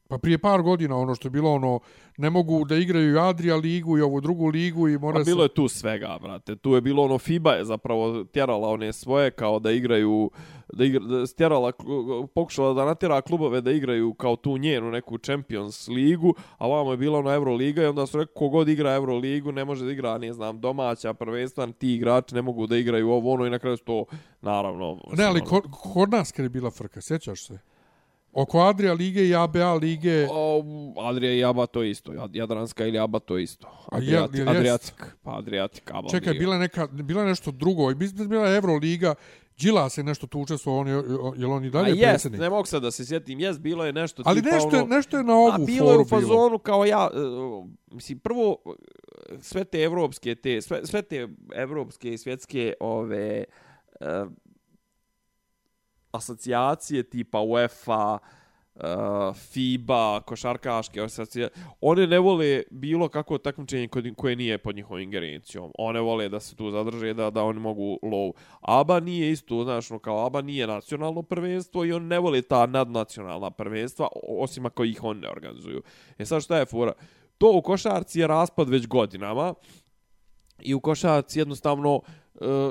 Pa prije par godina ono što je bilo ono, ne mogu da igraju i Adria ligu i ovu drugu ligu i mora A bilo je tu svega, brate. Tu je bilo ono FIBA je zapravo tjerala one svoje kao da igraju da igra da stjerala klu- pokušala da natjera klubove da igraju kao tu njenu neku Champions ligu, a vamo je bila ona Euroliga i onda su rekli kogod igra Euroligu ne može da igra, ne znam, domaća prvenstva, ti igrači ne mogu da igraju ovo ono i na kraju to naravno. Ne, ali ono- kod, kod nas kad je bila frka, sjećaš se? Oko Adria lige i ABA lige... O, Adria i Aba to je isto. Jad- Jadranska ili Aba to je isto. A je- Adriatik, jest? Adriatik. Pa Adriatik, Aba. Čekaj, liga. bila je neka, bila je nešto drugo, mislim da je bila Euroliga, Đila se nešto tu učestvovao, on je, je on i A dalje jest, predsjednik? ne mogu sad da se sjetim, jest, bilo je nešto Ali tipa nešto, je, ono... nešto je na ovu A bilo je foru u fazonu kao ja, uh, mislim, prvo, uh, sve te evropske, te, sve, sve te evropske i svjetske ove uh, asocijacije tipa UEFA, eh, uh, FIBA, košarkaške asocijacije, one ne vole bilo kako takmičenje koje nije pod njihovom ingerencijom. One vole da se tu zadrže, da, da oni mogu low. ABA nije isto, znaš, no, kao ABA nije nacionalno prvenstvo i on ne vole ta nadnacionalna prvenstva, osim ako ih on ne organizuju. E sad šta je fora? To u košarci je raspad već godinama i u košarci jednostavno uh,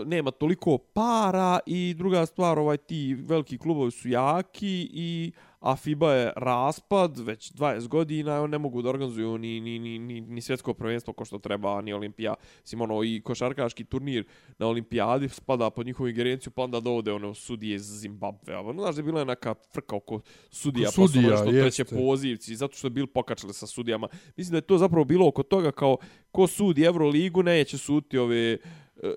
nema toliko para i druga stvar, ovaj ti veliki klubovi su jaki i a FIBA je raspad već 20 godina, ne mogu da organizuju ni, ni, ni, ni, ni svjetsko prvenstvo ko što treba, ni olimpija. Sim, ono, i košarkaški turnir na olimpijadi spada pod njihovu ingerenciju, pa onda dovode ono sudije iz Zimbabve. Ono, znaš da je bila neka frka oko sudija, Oko sudija, pa su što treće pozivci, zato što je bil pokačali sa sudijama. Mislim da je to zapravo bilo oko toga kao ko sudi Euroligu, neće suditi ove e,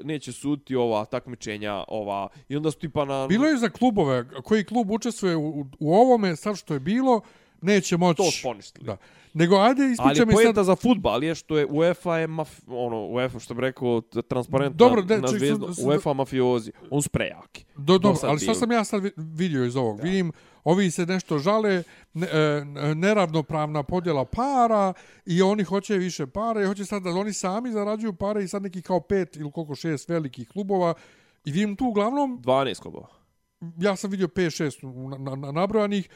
neće suditi ova takmičenja ova i onda su tipa na Bilo je za klubove, koji klub učestvuje u, u, ovome, sad što je bilo, neće moći... to su poništili. Da. Nego, ajde, ispričaj mi sad... za futbal je što je UEFA je maf, ono UEFA što bi rekao t- transparentna Dobro, de, na zvezdu UEFA mafiozi on su prejaki. Do, dobro, sad ali bilo. sam ja sad vi- vidio iz ovog? Vidim, ovi se nešto žale, ne, e, neravnopravna podjela para i oni hoće više para i hoće sad da oni sami zarađuju pare i sad neki kao pet ili koliko šest velikih klubova i vidim tu uglavnom, 12 klubova. ja sam vidio 5-6 na, na, na nabrojanih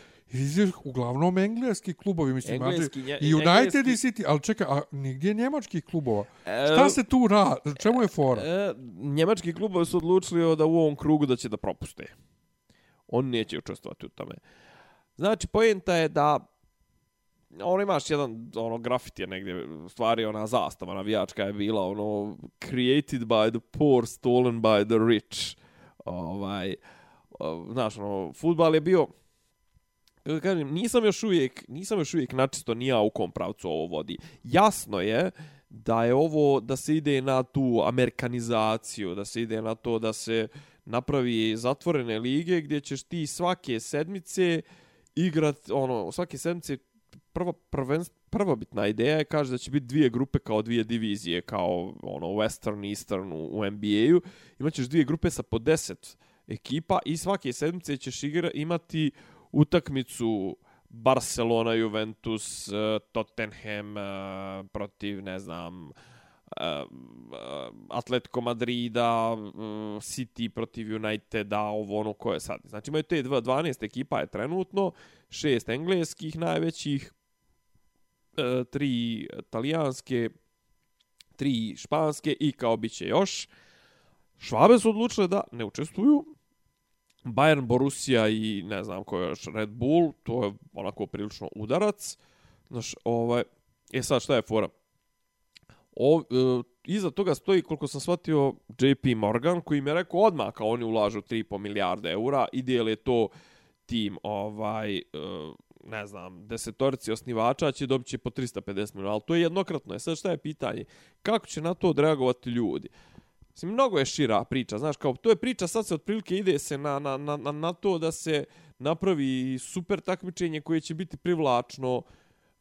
uglavnom engleski klubovi, mislim, Engleski, Engleski, nje- i United engleski- i City, ali čekaj, a nigdje njemačkih klubova? E, Šta se tu radi? Čemu je fora? E, njemački klubovi su odlučili da u ovom krugu da će da propuste. On neće učestvovati u tome. Znači, poenta je da ono imaš jedan ono grafit je negdje stvari ona zastava navijačka je bila ono created by the poor stolen by the rich ovaj znaš ono fudbal je bio kako kažem nisam još uvijek nisam još uvijek načisto ni ja u kom pravcu ovo vodi jasno je da je ovo da se ide na tu amerikanizaciju da se ide na to da se napravi zatvorene lige gdje ćeš ti svake sedmice igrat ono svake sedmice prva prvenst, prvobitna ideja je kaže da će biti dvije grupe kao dvije divizije kao ono Western Eastern u, u NBA-u imaćeš dvije grupe sa po 10 ekipa i svake sedmice ćeš igra imati utakmicu Barcelona, Juventus, eh, Tottenham eh, protiv, ne znam, uh, Eh, Atletico Madrida, mm, City protiv Uniteda, ovo ono koje sad. Znači imaju te 12 ekipa je trenutno, šest engleskih najvećih, eh, tri talijanske, tri španske i kao bit će još Švabe su odlučile da ne učestvuju. Bayern, Borussia i ne znam ko je još Red Bull, to je onako prilično udarac. Znaš, ovaj, e sad šta je fora? O, e, iza toga stoji, koliko sam shvatio, JP Morgan, koji mi je rekao odmah kao oni ulažu 3,5 milijarde eura i je to tim, ovaj, e, ne znam, desetorici osnivača će dobiti po 350 miliona, ali to je jednokratno. E sad šta je pitanje? Kako će na to odreagovati ljudi? Mislim, mnogo je šira priča, znaš, kao, to je priča, sad se otprilike ide se na, na, na, na to da se napravi super takmičenje koje će biti privlačno,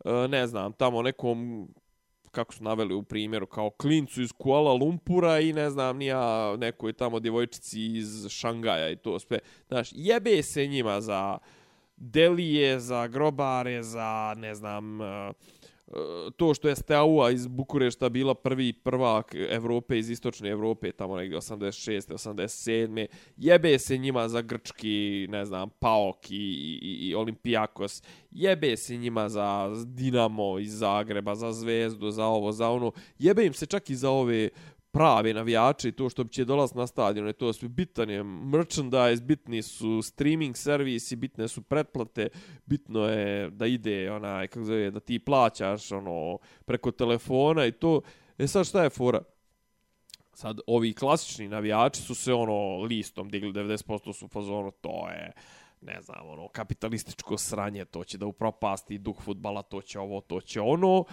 e, ne znam, tamo nekom kako su naveli u primjeru, kao klincu iz Kuala Lumpura i ne znam, nija nekoj tamo djevojčici iz Šangaja i to sve. Znaš, jebe se njima za delije, za grobare, za, ne znam, uh, to što je Steaua iz Bukurešta bila prvi prvak Evrope iz istočne Evrope tamo negdje 86. 87. jebe se njima za grčki ne znam Paok i, i, i Olimpijakos jebe se njima za Dinamo iz Zagreba za Zvezdu za ovo za ono jebe im se čak i za ove prave navijače i to što će dolaz na stadion je to sve bitan je merchandise, bitni su streaming servisi, bitne su pretplate, bitno je da ide onaj, kako zove, da ti plaćaš ono, preko telefona i to. E sad šta je fora? Sad, ovi klasični navijači su se ono listom digli 90% su fazonu, to je ne znam, ono, kapitalističko sranje, to će da upropasti duh futbala, to će ovo, to će ono.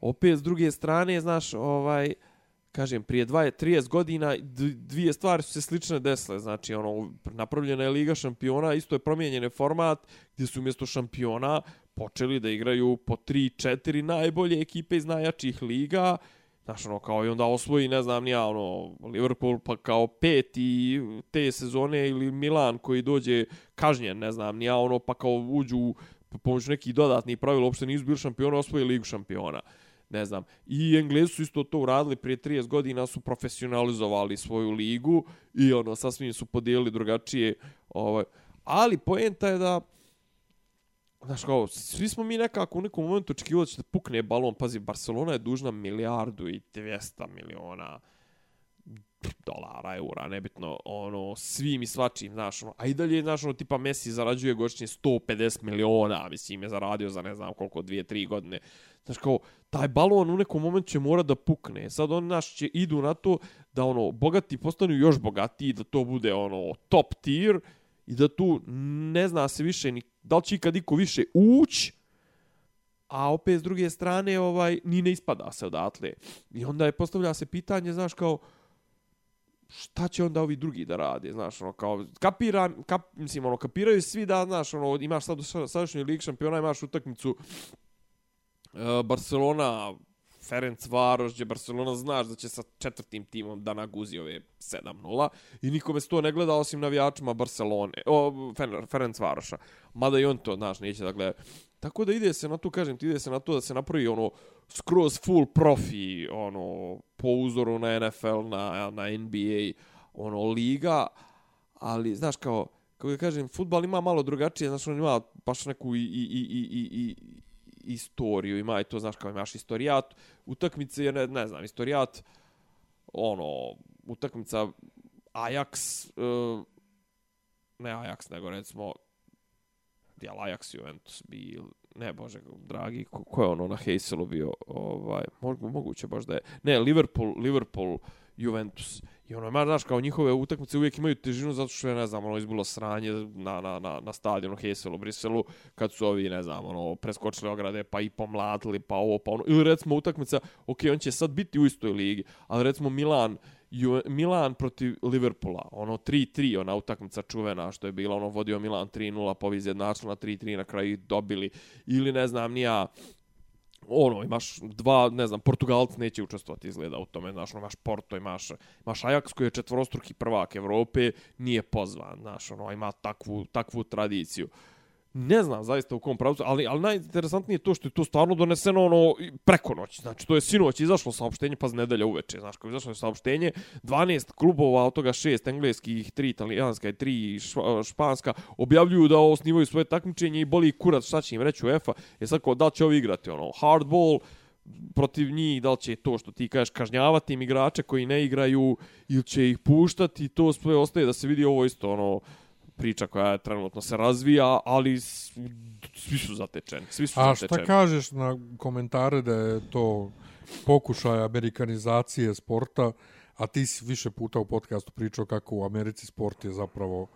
Opet, s druge strane, znaš, ovaj, uh, kažem, prije 20-30 godina dvije stvari su se slične desile. Znači, ono, napravljena je Liga šampiona, isto je promijenjen format gdje su umjesto šampiona počeli da igraju po 3-4 najbolje ekipe iz najjačih liga. Znaš, ono, kao i onda osvoji, ne znam, nija, ono, Liverpool pa kao peti te sezone ili Milan koji dođe kažnjen, ne znam, nija, ono, pa kao uđu pomoću nekih dodatnih pravila, uopšte nisu bili šampiona, osvoji Ligu šampiona ne znam. I Englezi su isto to uradili prije 30 godina, su profesionalizovali svoju ligu i ono, sasvim su podijelili drugačije. Ovaj. Ali poenta je da, znaš kao, svi smo mi nekako u nekom momentu očekivali da će da pukne balon. Pazi, Barcelona je dužna milijardu i 200 miliona dolara, eura, nebitno, ono, svim i svačim, znaš, ono, a i dalje, znaš, ono, tipa Messi zarađuje godišnje 150 miliona, mislim, je zaradio za ne znam koliko, dvije, tri godine, Znaš, kao, taj balon u nekom momentu će mora da pukne. Sad oni naš će idu na to da ono bogati postanu još bogatiji, da to bude ono top tier i da tu ne zna se više ni da li će ikad iko više ući a opet s druge strane ovaj ni ne ispada se odatle. I onda je postavlja se pitanje, znaš, kao, šta će onda ovi drugi da rade, znaš, ono, kao, kapira, kap, mislim, ono, kapiraju svi da, znaš, ono, imaš sad u sadašnjoj lig šampiona, imaš utakmicu Eh, Barcelona, Ferenc Varoš, gdje Barcelona znaš da će sa četvrtim timom da naguzi ove 7-0 i nikome se to ne gleda osim navijačima Barcelone, o, Ferenc Varoša. Mada i on to, znaš, neće da gleda. Tako da ide se na to, kažem ti, ide se na to da se napravi ono skroz full profi, ono, po uzoru na NFL, na, na NBA, ono, liga, ali, znaš, kao, kako ja kažem, futbal ima malo drugačije, znaš, on ima baš neku i, i, i, i, i, istoriju, ima i to, znaš, kao imaš istorijat, utakmice, ne, ne znam, istorijat, ono, utakmica Ajax, uh, ne Ajax, nego recimo, jel Ajax Juventus bi, ne bože, dragi, ko, ko je ono na Heyselu bio, ovaj, moguće baš da je, ne, Liverpool, Liverpool, Juventus, I ono, ma, znaš, kao njihove utakmice uvijek imaju težinu zato što je, ne znam, ono, izbilo sranje na, na, na, na stadionu Heselu, Briselu, kad su ovi, ne znam, ono, preskočili ograde, pa i pomladili, pa ovo, pa ono. Ili recimo utakmica, ok, on će sad biti u istoj ligi, ali recimo Milan, Ju, Milan protiv Liverpoola, ono 3-3, ona utakmica čuvena što je bila, ono vodio Milan 3-0, pa ovi izjednačili na 3-3, na kraju dobili. Ili ne znam, nija ono, imaš dva, ne znam, Portugalac neće učestvovati izgleda u tome, znaš, ono, imaš Porto, imaš, imaš Ajax koji je četvorostruki prvak Evrope, nije pozvan, znaš, ono, ima takvu, takvu tradiciju ne znam zaista u kom pravcu, ali, ali najinteresantnije je to što je to stvarno doneseno ono preko noći. Znači, to je sinoć izašlo saopštenje, pa z nedelja uveče. Znaš, kao izašlo je saopštenje, 12 klubova, od toga 6 engleskih, 3 italijanska i 3 španska, objavljuju da osnivaju svoje takmičenje i boli kurac šta će im reći UEFA. Je sad, da će ovi igrati, ono, hardball, protiv njih, da li će to što ti kažeš kažnjavati im igrače koji ne igraju ili će ih puštati, to sve ostaje da se vidi ovo isto ono priča koja je trenutno se razvija, ali svi su zatečeni, svi su A zatečeni. šta kažeš na komentare da je to pokušaj amerikanizacije sporta, a ti si više puta u podcastu pričao kako u Americi sport je zapravo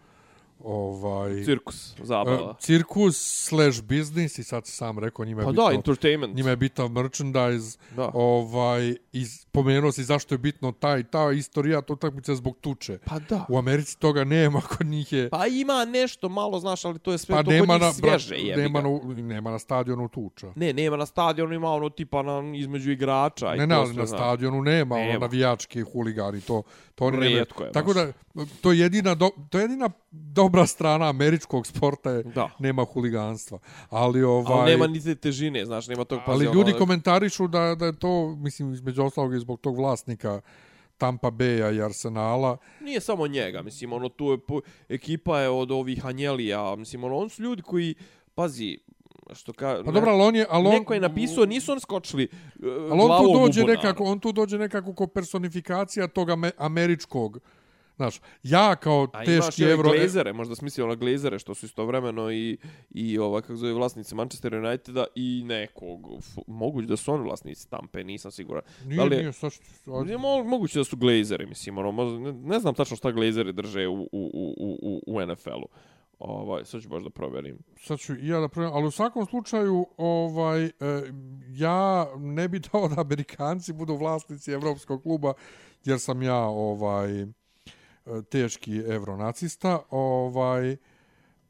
ovaj Cirkus, zabava. e, cirkus slash business i sad sam rekao njima je pa bitno, da, entertainment. njima je bitan merchandise Da. ovaj i spomenuo si zašto je bitno taj ta istorija to utakmice zbog tuče Pa da. u Americi toga nema kod njih je Pa ima nešto malo, znaš, ali to je sve pa to nema kod na njih svježe, bra- jebi nema na, nema na stadionu tuča Ne, nema na stadionu, ima ono tipa na, između igrača. i Ne, ne, na stadionu nema, ono Nema. navijački huligani, to, to oni nemaju. Rijetko je Tako da, to je jedina, do, to je jedina dobra strana američkog sporta je Da. nema huliganstva. Ali, ovaj, Ali nema ni te težine, znaš, nema tog ali pazi, ljudi ono, komentarišu da, da je to, mislim, između ostalog i zbog tog vlasnika Tampa Bay-a i Arsenala. Nije samo njega, mislim, ono, tu je, po, ekipa je od ovih Anjelija, mislim, ono, on su ljudi koji, pazi, što ka... Pa dobro, ali on je... Ali on, Neko je napisao, nisu oni skočili uh, Ali on glavom tu dođe bunar. nekako, on tu dođe nekako ko personifikacija tog ame, američkog. Znaš, ja kao A teški evro... glazere, možda smislio na glazere, što su istovremeno i, i ova, kako zove, vlasnici Manchester Uniteda i nekog, moguće da su oni vlasnici Tampe, nisam siguran. Nije, da li je- nije, sad sad- Nije mo, moguće da su glazeri, mislim, ono, možda, ne, ne znam tačno šta glazeri drže u, u, u, u, u NFL-u. Ovaj, sad ću baš da proverim. sad ću i ja da provjerim, ali u svakom slučaju ovaj e, ja ne bi dao da Amerikanci budu vlasnici evropskog kluba jer sam ja ovaj e, teški evronacista, ovaj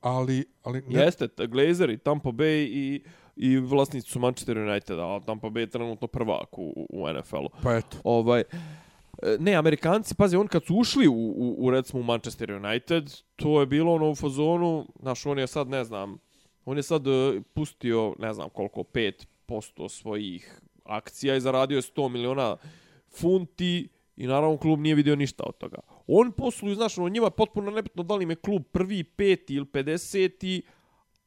ali ali ne, Jeste, t- glazeri, Tampa Bay i, i vlasnici su Manchester United, a Tampa Bay je trenutno prvak u, u NFL-u. pa eto. Ovaj, E, ne, Amerikanci, pazi, on kad su ušli u, u, u recimo u Manchester United, to je bilo ono u fazonu, znaš, on je sad, ne znam, on je sad e, pustio, ne znam koliko, 5% svojih akcija i zaradio je 100 miliona funti i naravno klub nije vidio ništa od toga. On posluju, znaš, ono, njima je potpuno nebitno da li im je klub prvi, peti ili 50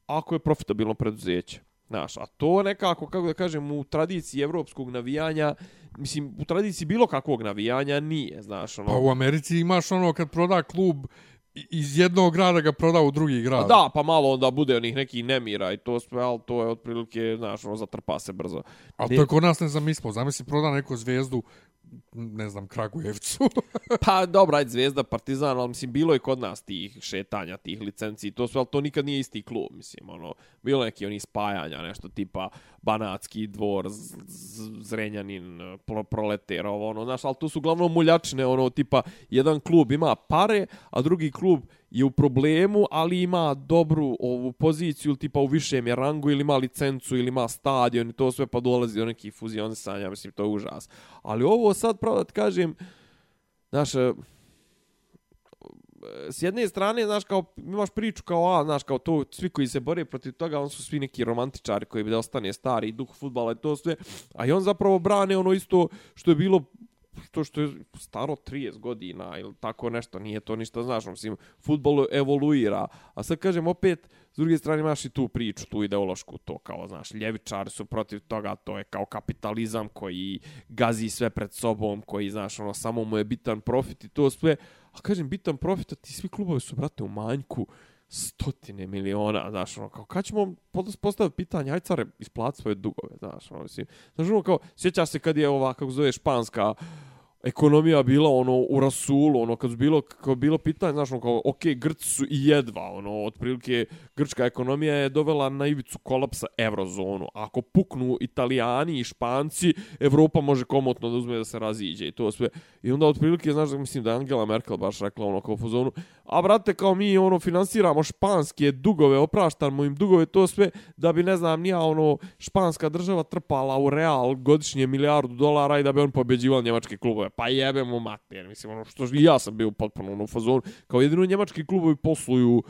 ako je profitabilno preduzeće. Znaš, a to nekako, kako da kažem, u tradiciji evropskog navijanja, mislim, u tradiciji bilo kakvog navijanja nije, znaš, ono... Pa u Americi imaš ono kad proda klub iz jednog grada ga proda u drugi grad. A da, pa malo onda bude onih nekih nemira i to sve, ali to je otprilike, znaš, ono, zatrpa se brzo. A to je kod nas nezamislivo. Zamisli proda neku zvezdu ne znam, Kragujevcu. Pa dobra, ajde Zvezda, Partizan, ali mislim bilo je kod nas tih šetanja, tih licenci i to sve, ali to nikad nije isti klub, mislim, ono, bilo neki oni spajanja, nešto tipa Banatski dvor, Zrenjanin, pro, Proleter, ovo, ono, znaš, ali to su uglavnom muljačine, ono, tipa, jedan klub ima pare, a drugi klub je u problemu, ali ima dobru ovu poziciju, ili tipa u višem je rangu, ili ima licencu, ili ima stadion i to sve, pa dolazi do nekih fuzionisanja, mislim, to je užas. Ali ovo sad, pravo da ti kažem, znaš, e, s jedne strane, znaš, kao, imaš priču kao, a, znaš, kao to, svi koji se bore protiv toga, on su svi neki romantičari koji bi da ostane stari duh futbala i to sve, a i on zapravo brane ono isto što je bilo to što je staro 30 godina ili tako nešto, nije to ništa, znaš, mislim, futbol evoluira, a sad kažem opet, s druge strane imaš i tu priču, tu ideološku, to kao, znaš, ljevičari su protiv toga, to je kao kapitalizam koji gazi sve pred sobom, koji, znaš, ono, samo mu je bitan profit i to sve, a kažem, bitan profit, a ti svi klubovi su, brate, u manjku, stotine miliona, znaš, ono, kao, kad ćemo postaviti pitanje, aj care, isplati svoje dugove, znaš, ono, mislim, znaš, ono, kao, sjeća se kad je ova, kako zove, španska ekonomija bila, ono, u rasulu, ono, kad bilo, kao bilo pitanje, znaš, ono, kao, ok, Grci su i jedva, ono, otprilike, grčka ekonomija je dovela na ivicu kolapsa eurozonu. Ako puknu italijani i španci, Evropa može komotno da uzme da se raziđe i to sve. I onda otprilike, znaš, da mislim da je Angela Merkel baš rekla ono kao fuzonu, a brate, kao mi ono finansiramo španske dugove, opraštamo im dugove, to sve, da bi, ne znam, nija ono, španska država trpala u real godišnje milijardu dolara i da bi on pobeđivao njemačke klubove. Pa jebe mu mater, mislim, ono, što ja sam bio potpuno ono, u fazonu, kao jedino njemački klubovi posluju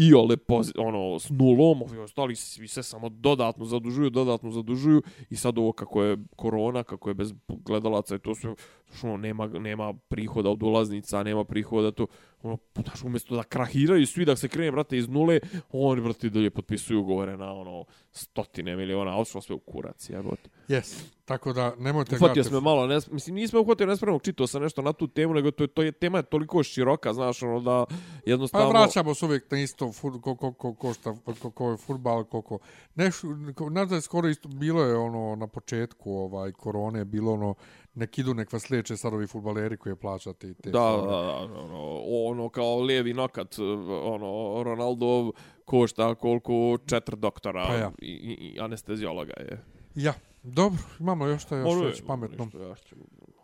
i ole poz, ono s nulom, ovi ostali svi se samo dodatno zadužuju, dodatno zadužuju i sad ovo kako je korona, kako je bez gledalaca i to sve, što ono, nema, nema prihoda od ulaznica, nema prihoda to, ono, znaš, umjesto da krahiraju svi, da se krene, brate, iz nule, oni, brate, dalje potpisuju ugovore na, ono, stotine miliona, a sve u kurac, jebote. Yes. Tako da, nemojte Uhvatio gledati. sam me malo, ne, mislim, nisam uhvatio nespremnog, čitao sam nešto na tu temu, nego to, je- to je, tema je toliko široka, znaš, ono, da Pa jednostavno... vraćamo se uvijek na isto fut, ko, ko, ko, ko, šta, ko, ko je futbal, koliko... Nešto, nadam se skoro isto, bilo je ono na početku ovaj korone, bilo ono, nek idu, nek vas liječe sad ovi futbaleri koje plaćate te Da, da, da, ono, ono kao lijevi nokat, ono, Ronaldo košta koliko četiri doktora Pa ja. i, i, i anesteziologa je. Ja, dobro, imamo još što još je, reći pametno. ništa, ja ću,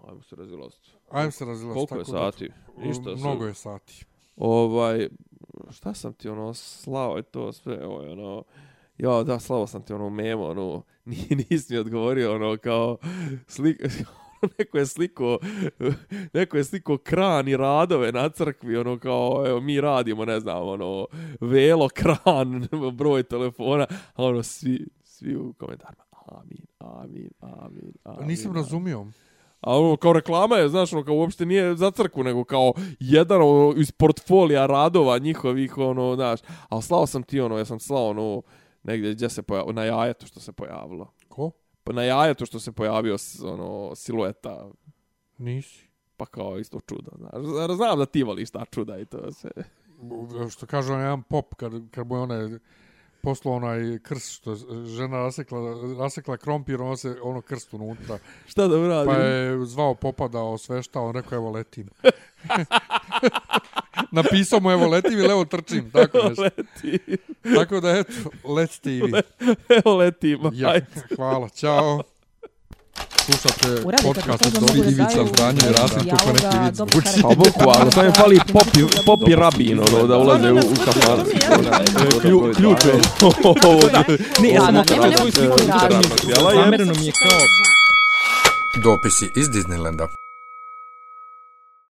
ajmo se razilaziti. Ajmo se razilaziti. Koliko je da- sati? Ništa, Mnogo sad. je sati. Ovaj, šta sam ti ono slao je to sve, ovo je ono, ja da, slao sam ti ono memo, ono, ni- nisi mi odgovorio, ono, kao, slik, neko je sliko, neko je sliko kran i radove na crkvi, ono, kao, evo, mi radimo, ne znam, ono, velo, kran, broj telefona, a ono, svi, svi u komentarima, amin, amin, amin, amin. Nisam amin. razumio. A ono, kao reklama je, znaš, ono, kao uopšte nije za crkvu, nego kao jedan ono, iz portfolija radova njihovih, ono, znaš. Ali slao sam ti, ono, ja sam slao, ono, negdje gdje se pojavilo, na jajetu što se pojavilo. Ko? Pa na jajetu što se pojavio, ono, silueta, Nisi. pa kao isto čudo, znaš. Znam da ti voliš ta čuda i to sve. Što kaže on jedan pop, kad, kad mu je onaj poslao onaj krst, što je žena rasekla, rasekla krompir, ono se ono krst unutra. Šta da uradim? Pa je zvao popa da osvešta, on rekao evo letim. Napisao mu evo letim ili evo trčim, tako nešto. Leti, Tako da eto, let's TV. evo letim, Ja, hvala, čao slušate podcast od Dobri Divica, Franje i Rasim, kako ne ti vid zvuči. Pa boku, ali sam je fali popi, popi rabin, ono, da ulaze u, u kafar. Ključ je. Ne, ja sam otvara svoju sliku. Zamereno mi je kao... Dopisi iz Disneylanda.